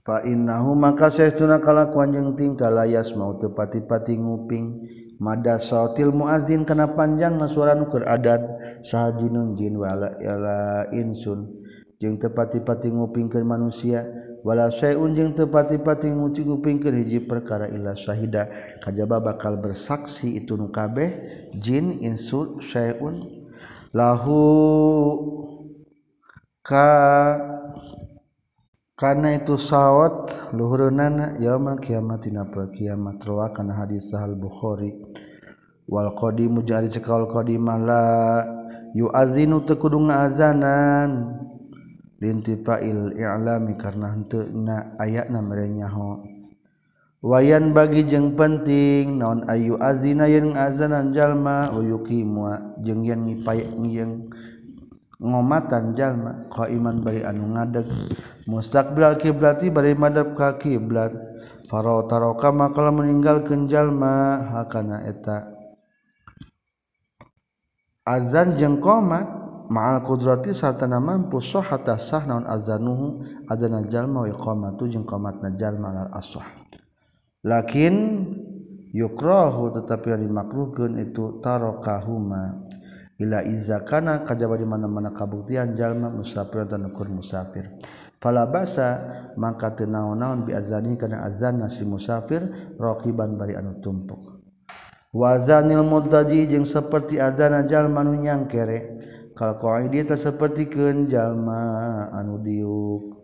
Fa innahu maka saestuna kalakuan jeung tingkah. Layas mau teu pati-pati nguping mada salatil muazzin kana panjangna suara nu keur adat sahajinun jin wala ila insun jeung tepati-pati ngupingkeun manusia wala syai'un jeung tepati-pati ngucigupingkeun hiji perkara illa syahida kajaba bakal bersaksi itu nu kabeh jin insu syai'un lahu ka karena itu sawat luhurunana yaumul kiamat dina kiamat rawa kana hadis al bukhari. Wal qadimu jari cekal qadimala yu'azinu tekudung azanan lintifail i'lami karena henteu na ayana mere nyaho wayan bagi jeung penting naon ayu azina yen azanan jalma wayuqimwa jeung yen ngipayak jeung ngomatan jalma qaiman bari anu ngadeg. Mustaqbil kiblati bari madhab ka kiblat. Faro taroka makalah meninggalkeun jalma hakana eta. Azan jeung qomat ma'al qudrati sarta mampu sahata sah naon azanuhu adzana jalma wa iqamatu jeung qamatna jalma al asah. Lakin yukrahu tetapi dimakruhkeun itu tarakahuma ila iza kana kajaba di mana-mana kabuktian jalma musafir dan ukur musafir. Fala basa maka teu naon-naon bi azani kana azan si musafir raqiban bari anu tumpuk. Wazanil muddaji jeung saperti azana jalma nu nyangkere kalqaid eta sapertikeun jalma anu diuk.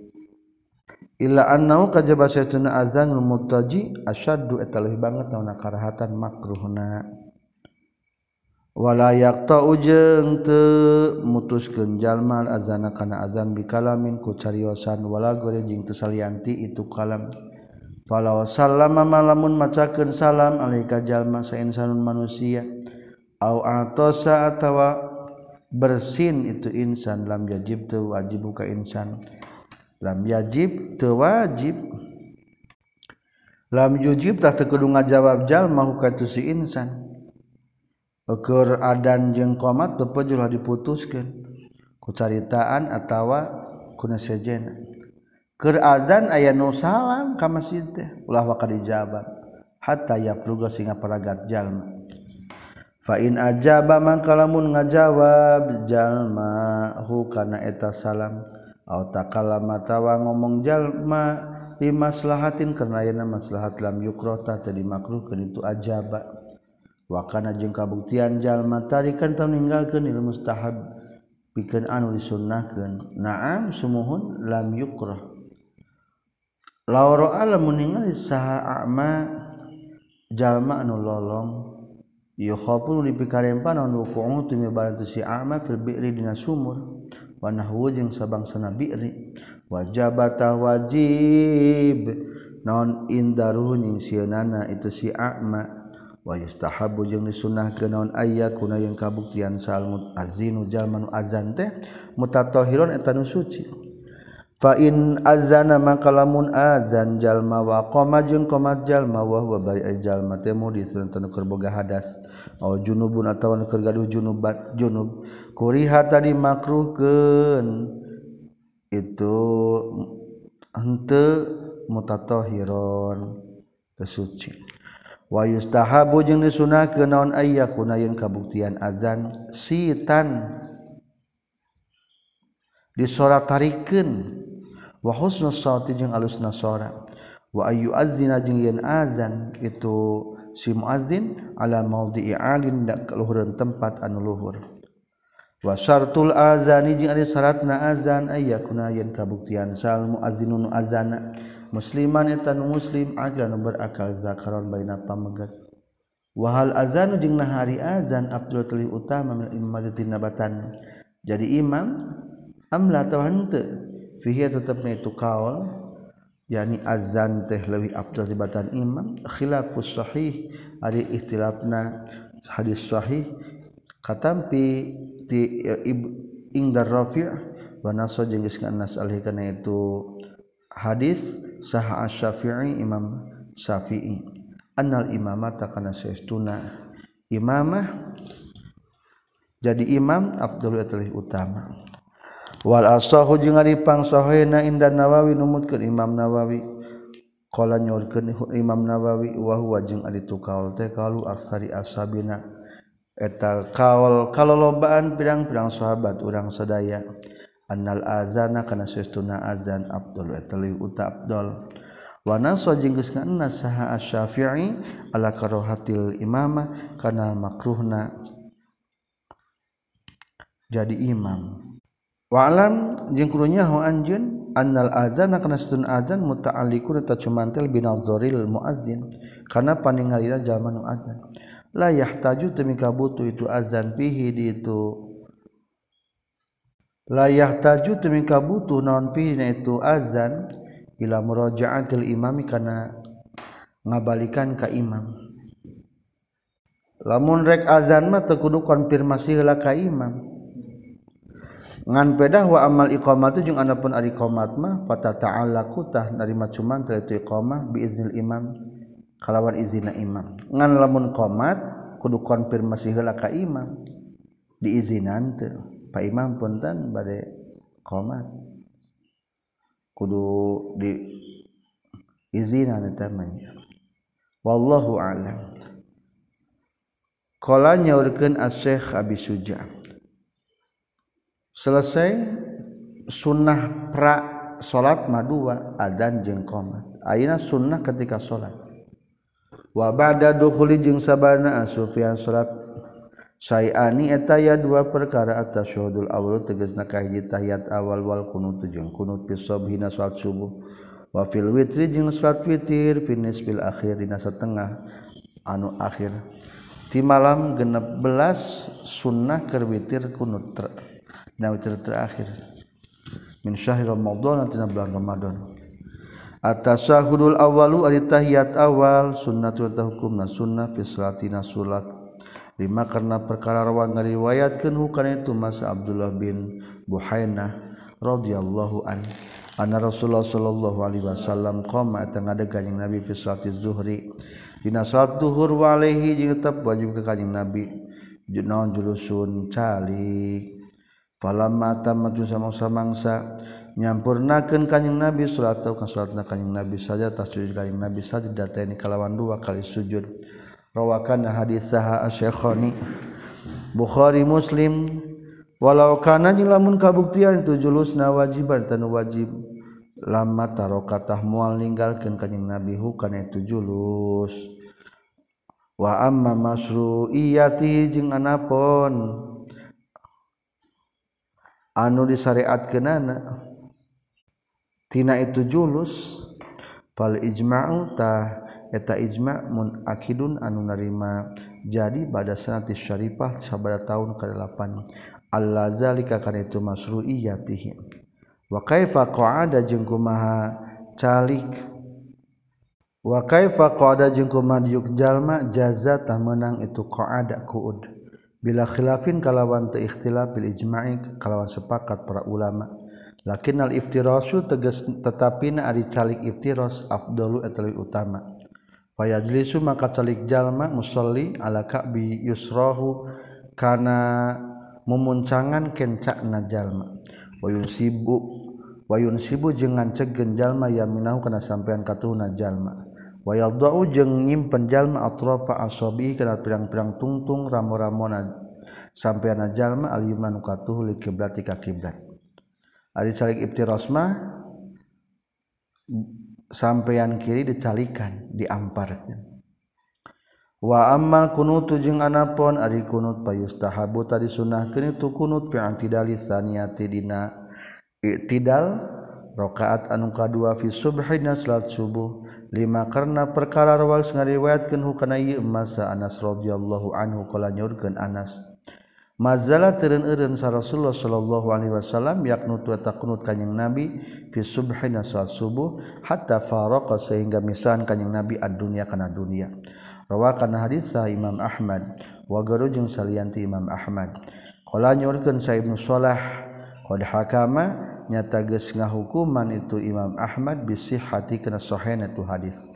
Illa annahu kajaba saytuna azanul muttaji asyaddu eta leuwih banget naon karahatan makruhna. Wala yaqta ujeng teu mutuskeun jalma azana kana azan bikalamin ku cariosan wala gore jeung teu salianti itu kalam. Falau sallama malamun macakeun salam alaika jalma sa insanun manusia. Au atosa atawa bersin itu insan lam yajib tu wajib buka insan. Lam yajib tu wajib. Lam yujib tak terkudu ngajawab jal mahu katu si insan. Ukur adan jeng komat jula diputuskan. Kucaritaan atawa kuna sejena ker adan ayah nu salam kama ulah wakar dijawab hatta ya pruga singa peragat jalma fain ajaba mangkalamun kalamun ngajawab jalmahu kana eta salam. Au takala tawa ngomong jalma limaslahatin karena yana maslahat lam yukrota tadi makruh kan itu ajaba. Wa kana jeung kabuktian jalma tarikan ta ninggalkeun ilmu mustahab pikeun anu disunnahkeun. Na'am sumuhun lam yukrah lauro alam ningali saha a'ma jalma anu lolong. pun dipikarempan si sumur. Wanahwujung sabangsana biri. Wajabata wajib. Non indaruning siana itu si ama wayustahabu jeung disunah ke naon aya kuna yang kabuktian salmut azinu jalmanu azan teh. Mutatohiron eta nu suci. fain azana maka lamun azan jalma wa qoma jeung qomat jalma wa huwa bari jalma keur boga hadas. Au junubun atawa keur gaduh junubat junub. Kuriha tadi makruhkeun. Itu henteu mutatahiron kesuci wa yustahabu jeung disunahkeun naon ayyakuna yen kabuktian azan? Sitan. disora tarikan wa husna sawti jeung alusna suara wa ayu azzina jeung yen azan itu si muazzin ala mawdi'i alin da kaluhureun tempat anu luhur. Wa syartul azani jeung ari syaratna azan aya yen kabuktian sal muazzinun azana musliman eta nu muslim agan berakal zakaron baina pamegat wahal azanu jeung nahari azan abdul tali utama min imamatin nabatan. Jadi imam amla atau hante tetapnya itu kawal yakni adzan teh lebih Abdul tibatan Imam. Khilafus sahih. Ada ikhtilafna hadis sahih. Katampi ti ingdar rafi' wa naso jeung geus nas alih kana itu hadis sah asy-syafi'i Imam Syafi'i. Annal imamata kana saestuna imamah. Jadi imam Abdul utama wal asahu jeung ari pangsahena inda Nawawi numutkeun Imam Nawawi. Qala nyorkeun Imam Nawawi wa huwa jeung ari tu kaul teh kalu aksari ashabina eta kaul kalolobaan pirang-pirang sahabat urang sadaya annal azana kana sesuna azan Abdul. Eta uta Abdul. Wa naso jeung geus ngaenna saha asy-Syafi'i ala karohatil imamah kana makruhna? Jadi imam. Walam jeung kurunya ho anjeun annal azan kana satun azan muta'alliqun ta cumantel binadzaril muazzin. Karena paningalina jalma nu azan. La yahtaju teu butuh itu azan fihi di itu. La yahtaju teu butuh naon fihi na itu azan ila muraja'atil imami kana ngabalikan ka imam. Lamun rek azan mah teu kudu konfirmasi heula ka imam ngan pedah wa amal iqamatu jeung anapun ari qomat mah fata ta'ala kutah narima cuman talitu iqamah biiznil imam kalawan izina imam. Ngan lamun qomat kudu konfirmasi heula ka imam. Diizinan teu pa imam punten bade qomat. Kudu di izinan eta wallahu alam. Qala nyaurkeun as-syekh abi suja' selesai sunnah pra salat madua adzan jeung qomat ayeuna sunnah ketika salat wa ba'da dukhuli jeung sabana Sufyan salat sayani eta ya dua perkara atas syuhudul awal tegasna ka hiji tahiyat awal wal kunut jeung kunut fi subhina salat subuh. Wa fil witri jeung salat witir fi nisbil akhir dina setengah anu akhir. Di malam 16 sunnah keur witir kunut ter terakhir min syahri Ramadan tina bulan Ramadan. At-tasahudul awwalu ari tahiyat awal sunnatul hukumna sunnah fi salatina salat lima karena perkara rawang ngariwayatkeun hukana itu Mas Abdullah bin Buhainah radhiyallahu an anna Rasulullah sallallahu alaihi wasallam qama eta ngadeg Nabi fi salati zuhri. Dina salat zuhur wa alaihi jeung tetep wajib ka kanjing Nabi. Naon julusun calik. Mata maju sama-sa mangsa nyampurnakan kanyeng nabi surat atau ke surat na kanyeng nabi saja tas kaying nabi saja data ini kalawan dua kali sujud. Rawakan hadis saha asyakhoni Bukhari Muslim. Walau kana lamun kabuktian itu julus na wajiban tan wajib. Lama taro katah mual ninggalkeun kanyeng nabi hukana itu julus. Wa amma masru'iyati jeung anapun anu disyariatkeunana tina itu julus fal ijma'u ta eta ijma' munakidun anu narima. Jadi pada sanati syarifah sabada tahun ke-8 Allah kana itu masru'iyatihi. Wa kaifa qa'ada jeung kumaha calik? Wa kaifa qa'ada jeung kumaha yukjalma jalma? Menang itu qa'ada kuud. bila khilafin kalawan ikhtilafil ijma'i kalawan sepakat para ulama. Lakinnal iftirasu tegas tetapina ari calik iftiras afdalu eta utama. Fayajlisu maka calik jalma musalli ala ka'bi yusrahu kana memuncangan kencakna jalma. Wa yunsibu wa yunsibu jeung nganceuk jalma yaminahu kana sampean katuhna jalma. Wayadau jeung nyimpen jalma atrafa asabi kana pirang-pirang tungtung ramo-ramona sampean jalma al-yuman katuhu li kiblati ka kiblat. Ari calik ibtirasma sampean kiri dicalikan diamparkan. Wa ammal kunutu jeung anapun ari kunut payustahabu tadi sunahkeun itu kunut fi antidali saniyati dina i'tidal rakaat anu kadua fi subhina salat subuh lima karena perkara rawas ngariwayatkeun hukana ieu masa Anas radhiyallahu anhu qala nyurkeun Anas. Mazalah teureun-eureun sa Rasulullah sallallahu alaihi wasallam yaknu tu taqnut kanjing Nabi fi subhina salat subuh hatta faraqa sehingga misahan kanjing Nabi ad-dunya kana dunia. Rawakan hadis sa Imam Ahmad wa garu jeung salianti Imam Ahmad. Qala nyurkeun sa Ibnu Salah Qad hakama nyata geus ngahukuman itu Imam Ahmad bisih hati kana sahihna tu hadis.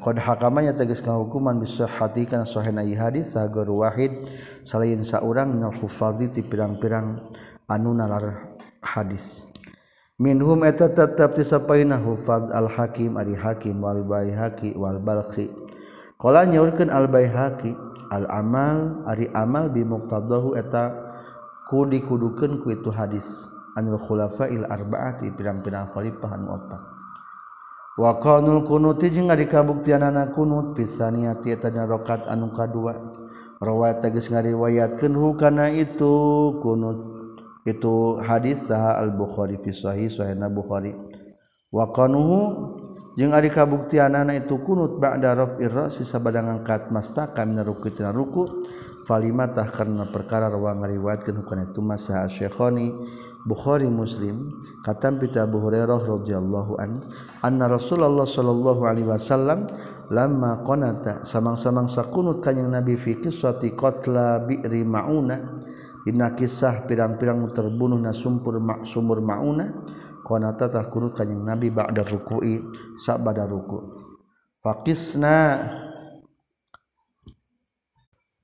Qad hakama nyata geus ngahukuman bisih hati kana sahihna ieu hadis sagor wahid salain saurang minal hufazi ti pirang-pirang anu nalar hadis. Minhum eta tetap disapaina hufaz al-Hakim ari Hakim wal Baihaqi wal Balqi. Qala nyaurkeun al-Baihaqi al-amal ari amal bi muqtadahu eta ku dikudukeun ku itu hadis. Anil khulafail arbaati pirang-pirang khalifah anu opat wa qanul kunuti jeung ari kabuktianana kunut fisaniyati eta dina rakaat anu kadua. Rawat tegas ngariwayatkeun hu kana itu kunut itu hadis saha al bukhari fi sahih sahihna bukhari wa qanuhu jeung ari kabuktianana itu kunut ba'da rafi'ir ra'si sabada ngangkat mastaka min ruku tina ruku. falimatah karena perkara ruang ngariwayatkeun hukana itu mas Syekhani Bukhari Muslim katam pita Abu Hurairah radhiyallahu an anna Rasulullah sallallahu alaihi wasallam lamma qanata samang-samang sakunut kanjing Nabi fi qissati qatla bi'ri mauna dina kisah pirang-pirang terbunuh nasumpur ma sumur mauna qanata tah kunut kanjing Nabi ba'da ruku'i sa ba'da ruku' faqisna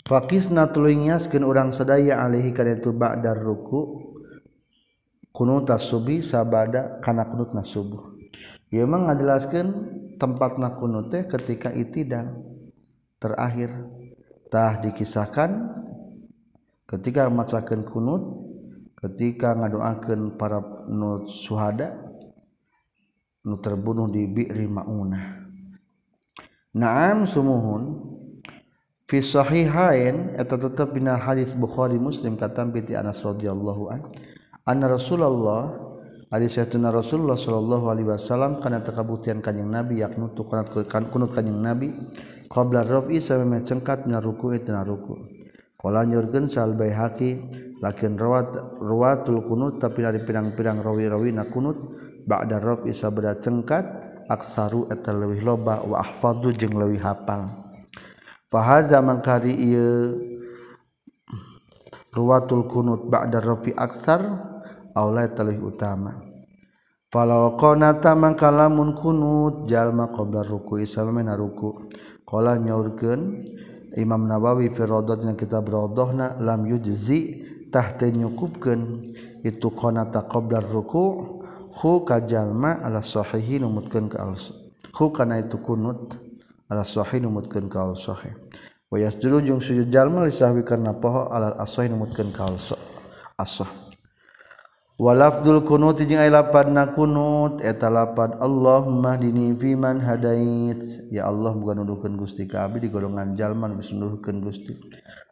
fakisna tuluy ngiaskeun urang sadaya alaihi kana itu ba'dar ruku kunut subi sabada kana kunutna subuh ieu mah ngajelaskeun tempatna kunut teh ketika itidal terakhir. Tah dikisahkan ketika macakeun kunut ketika ngadoakeun para nu suhada nu terbunuh di bi'ri maunah. Naam sumuhun fi sahihain eta tetep dina hadis Bukhari Muslim katam piti Anas radhiyallahu an anna Rasulullah Ali sayyiduna Rasulullah sallallahu alaihi wasallam kana takabutian kanjing Nabi yakni tukunat kunut kan, kanjing Nabi qabla rafi sampai mencengkat na ruku itu dina ruku qala nyurkeun sal baihaqi lakin rawat ruwatul kunut tapi dari pirang-pirang rawi-rawi na kunut ba'da rafi sabda cengkat aksaru eta leuwih loba wa ahfadzu jeung leuwih hafal fahaza mangkari ieu ruwatul kunut ba'da rafi aksar aulai talih utama. Falaw qanata mangkalamun kunut jalma qabla ruku isalmana ruku. Qala nyaurkeun Imam Nawawi fi radatina kitab radahna lam yujzi tahta nyukupkeun itu qanata qabla ruku hu kajalma ala sahihi numutkeun ka al hu kana itu kunut. alashohi numutkeun kaul sahih. Wa yasjudu sujud jalma li sahwi karena poho alal asohi numutkeun kaul asah walafdul kunut jeung aya lapanna kunut eta lapad Allahumma hdini fiman hadait. Ya Allah muga nuduhkeun Gusti ka abdi di golongan jalma geus nuduhkeun Gusti.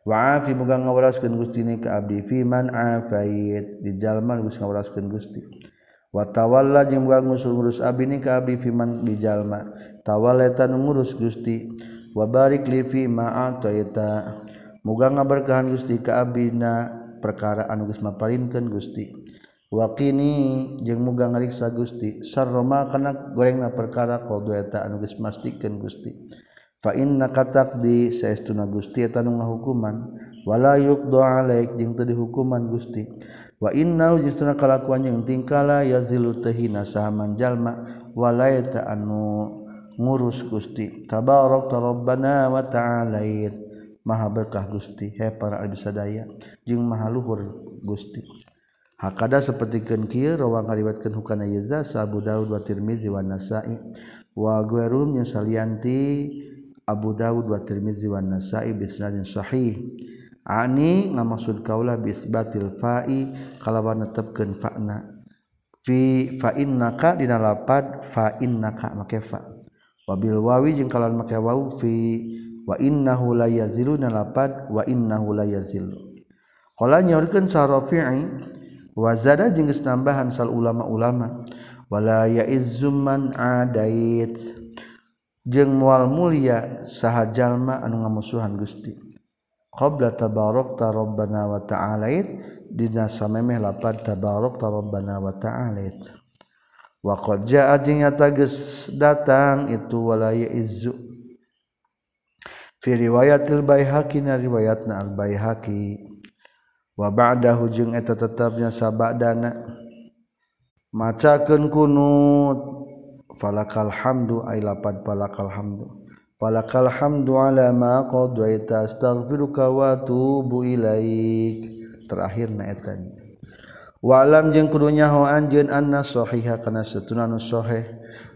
Wa afi muga ngawaraskeun Gusti ni ka abdi fiman afait di jalma geus ngawaraskeun Gusti. watawala jeung ngurus Abi Abi Fiman di dijallma tawaletan ngurus Gusti. Wa barik li fi ma ataita. Muga ngaberkahan Gusti ka abi na perkara anu geus maparinkeun Gusti. Wakini jeung muga ngariksa Gusti. Sarroma kana goreng na perkara qdoeta anu geus mastikeun Gusti. Fa inna katak di saestuna Gusti eta nu ngahukuman. Wala yuqdu alaik jeung teu dihukuman Gusti. wa inna justru kalakuan yang tingkala yazilu tahina sahaman jalma walaita anu ngurus Gusti. Tabarok rabbana wa ta'alait. Maha berkah Gusti he para abdi sadaya jeung maha luhur Gusti. Hakada sapertikeun kieu rawang ngariwatkeun hukana yaza Abu Daud wa Tirmizi wa Nasa'i. Wa guerum yang salianti Abu Daud wa Tirmizi wa Nasa'i bisnadin sahih. ani ngamaksud kaulah bisbatil fa'i kalawan netepkeun fa'na. Fi fa innaka dina lapad fa innaka make fa. Wabil wawi jeung kalawan make wawu fi wa innahu la yazilu na lapad wa innahu la yazilu. Qala nyaurkeun sarafi'i wa zada jeung geus nambahan sal ulama-ulama wala ya'izzu man adait. Jeung moal mulia saha jalma anu ngamusuhan Gusti. Qabla tabarakta rabbana wa ta'ala dina samemeh lapad tabarakta rabbana wa ta'ala wa qad jaa jeung nyata geus datang itu wala yaizu fi riwayatil baihaqi na riwayatna al baihaqi. Wabada hujung eta tetapnya sabak dana macakeun kunut falakal hamdu ay lapad falakal hamdu Falakal hamdu ala ma qadaita astaghfiruka wa atubu ilaik. Terakhir na eta. Wa alam jeung kudunya nyaho anjeun anna sahiha kana satuna nu sahih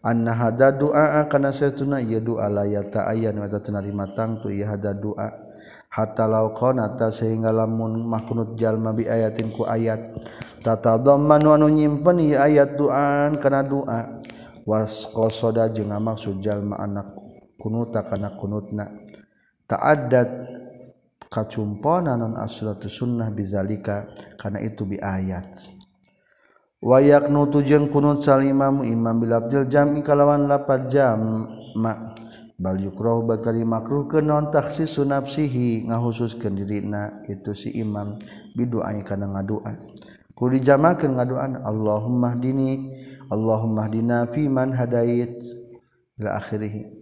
anna hada du'a kana satuna ieu doa la ya ta'ayyan wa tanarima tangtu ieu hada doa hatta law qanata sehingga lamun makunut jalma bi ayatin ku ayat tatadammanu anu nyimpen ieu ayat doa kana doa was qasada jeung maksud jalma anak kunuta kana kunutna ta'addat kacumponan non asratu sunnah bizalika karena itu bi ayat. Wayak nutu jeung kunut salimamu imam bil abdil jami kalawan lapat jam mak bal yukroh bakali makruh ke non taksi sunapsihi ngahususkeun dirina itu si imam bidoa kana ngadua. Kuli jamakeun ngaduan Allahumma dini Allahumma dina fi man hadait ila akhirih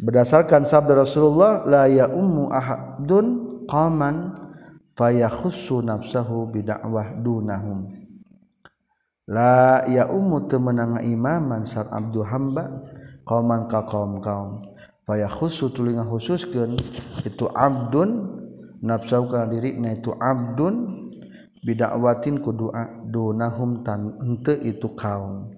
berdasarkan sabda Rasulullah la ya ummu ahadun qaman fayakhussu nafsahu bidakwah dunahum. La ya ummu temenang imaman sar abdu hamba qauman ka kaum kaum. Faya khusu tulinga khususkeun itu abdun nafsu kana dirina itu abdun bidakwatin ku doa dunahum tan henteu itu kaum.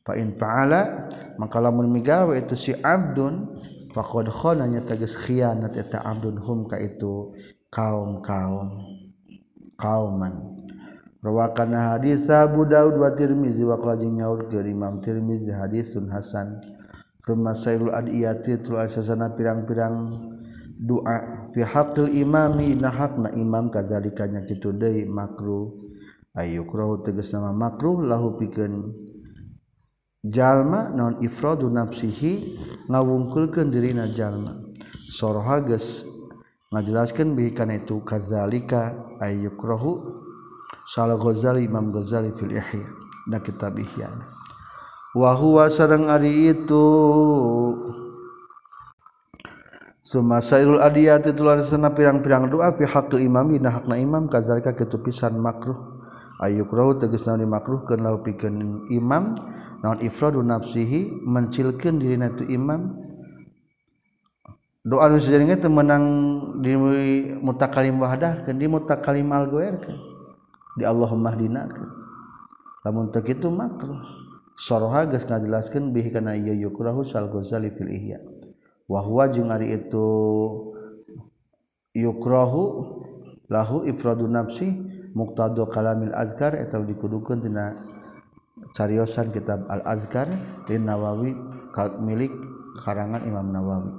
Fa in fa'ala maka lamun migawe itu si abdun fakodkhonanya tegas khianat eta abdun hum ka itu kaum kaum kauman Rawakana hadis Abu Daud wa Tirmizi wa qala jeung nyaur ke Imam Tirmizi hadisun hasan. Tsumma sailul adiyati tul asasana pirang-pirang doa fi haqqil imami na hakna imam kadzalika nya kitu deui makruh ayyukrahu tegas nama makruh lahu pikeun jalma non ifradu nafsihi ngawungkulkeun dirina jalma. Soroha geus ngajelaskeun bihi kana itu kadzalika ayyukrahu Sal Ghazali Imam Ghazali fil Ihya na kitab Ihya. Wa huwa sareng ari itu. Sumasairul adiyat itu larisana pirang-pirang doa fi haqqi imami na hakna imam kazalika kitu pisan makruh ayukrahu tegas naon dimakruhkeun lahu pikeun imam naon ifradu nafsihi mencilkeun dirina tu imam. Doa nu sajengna teu menang di mutakalim wahdahkeun di mutakalim algoerkeun di Allahumma hdinakeun lamun teu kitu makruh. Soroha geus ngajelaskeun bihi kana ieu yukrahu sal ghazali fil ihya. Wa huwa jeung ari itu yukrahu lahu ifradu nafsihi muktado kalamil azkar atau dikudukan tina cariosan kitab al azkar di Nawawi milik karangan Imam Nawawi.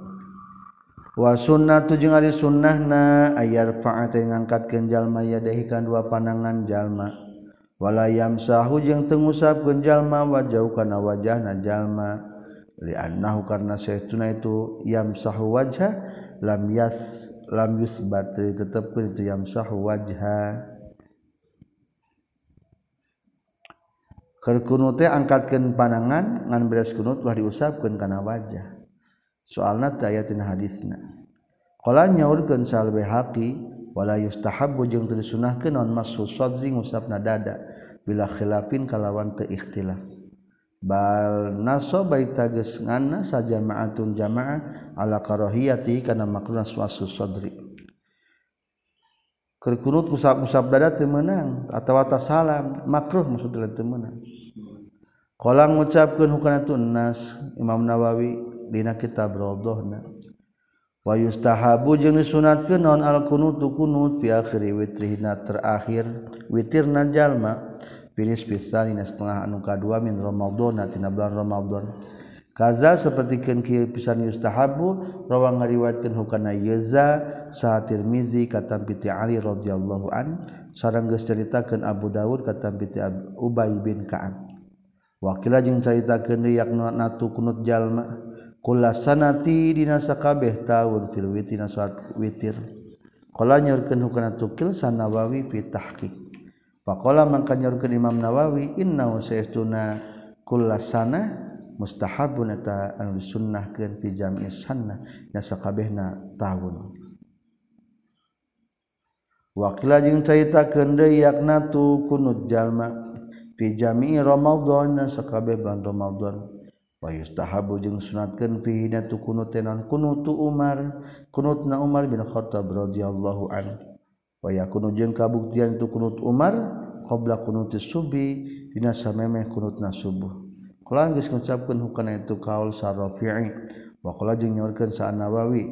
Wa sunnatu jeung ari sunnahna ayar fa'ata ngangkatkeun jalma yadahikan dua panangan jalma. Wala yamsahu jeung teu ngusapkeun jalma wajau kana wajahna jalma. Li annahu karna saytuna itu yamsahu wajha lam yas lam yusbat tetepkeun itu yamsahu wajha. kerkunu teh angkatkan panangan ngan beres kunut ulah diusapkan karena wajah. Soalna teh aya tina hadisna. Qala nyaurkeun sal bihaqi wala yustahabbu jeung teu disunahkeun non masu sadri ngusapna dada bila khilafin kalawan teu ikhtilaf. Bal naso baik tages ngana sa jamaatun jamaah ala karahiyati kana makruh suasu sadri. Kerkunut musab musab dada teu meunang atawa salam makruh maksudna teu meunang. kolang ngucapkeun hukana tunnas Imam Nawawi dina kitab Rawdohna wa yustahabu jeung disunatkeun naon al kunutu kunut fi akhir witrina terakhir witirna jalma finis pisan dina setengah anu kadua min Ramadan tina bulan Ramadan kaza sapertikeun kieu pisan yustahabu rawang ngariwayatkeun hukana Yeza sa Tirmizi katam piti Ali radhiyallahu an sareng geus caritakeun Abu Dawud katam piti Ubay bin Ka'ab. wakila jeung caritakeun yakna natu kunut jalma kula sanati dina sakabeh taun fil witina saat witir qala nyorkeun hukana tukil sanawawi fi tahqiq. Faqala mangka nyorkeun imam nawawi inna saestuna kula sana mustahabun eta anu disunnahkeun fi jam'i sunnah na sakabehna taun. Wakila jeung caritakeun deui yakna tu kunut jalma fi jami'i ramadhan sakabeh bulan Romadhon wa yustahabu jeung sunatkeun fihi tu kunut kunutu Umar. Kunutna Umar bin Khattab radhiyallahu an. Wa yakunu jeung kabuktian tu kunut Umar qabla kunuti subi dina samemeh kunutna subuh. Kula geus ngucapkeun hukana itu kaul sarrafi'i wa kula jeung nyaurkeun Nawawi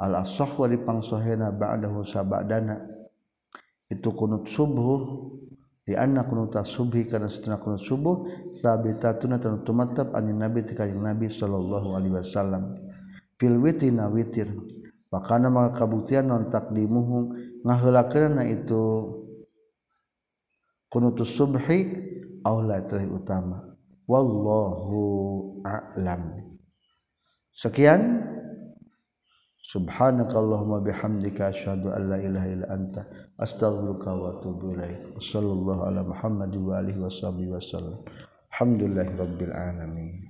al ashah wa dipangsohena ba'dahu sabadana. Itu kunut subuh. di anak kunutah subuh karena setuna kunut subuh sabitatuna tanutu matab anin nabi tika yang nabi sallallahu alaihi wasallam. Fil witi na witir. Pakana maka kabuktian non takdimuhum ngahulakana itu kunutus subhi awla terih utama. Wallahu a'lam. Sekian subhanakallahumma bihamdika asyhadu an la ilaha illa anta astaghfiruka wa atubu ilaik. Sallallahu ala muhammad wa alihi wasallam alhamdulillahi rabbil alamin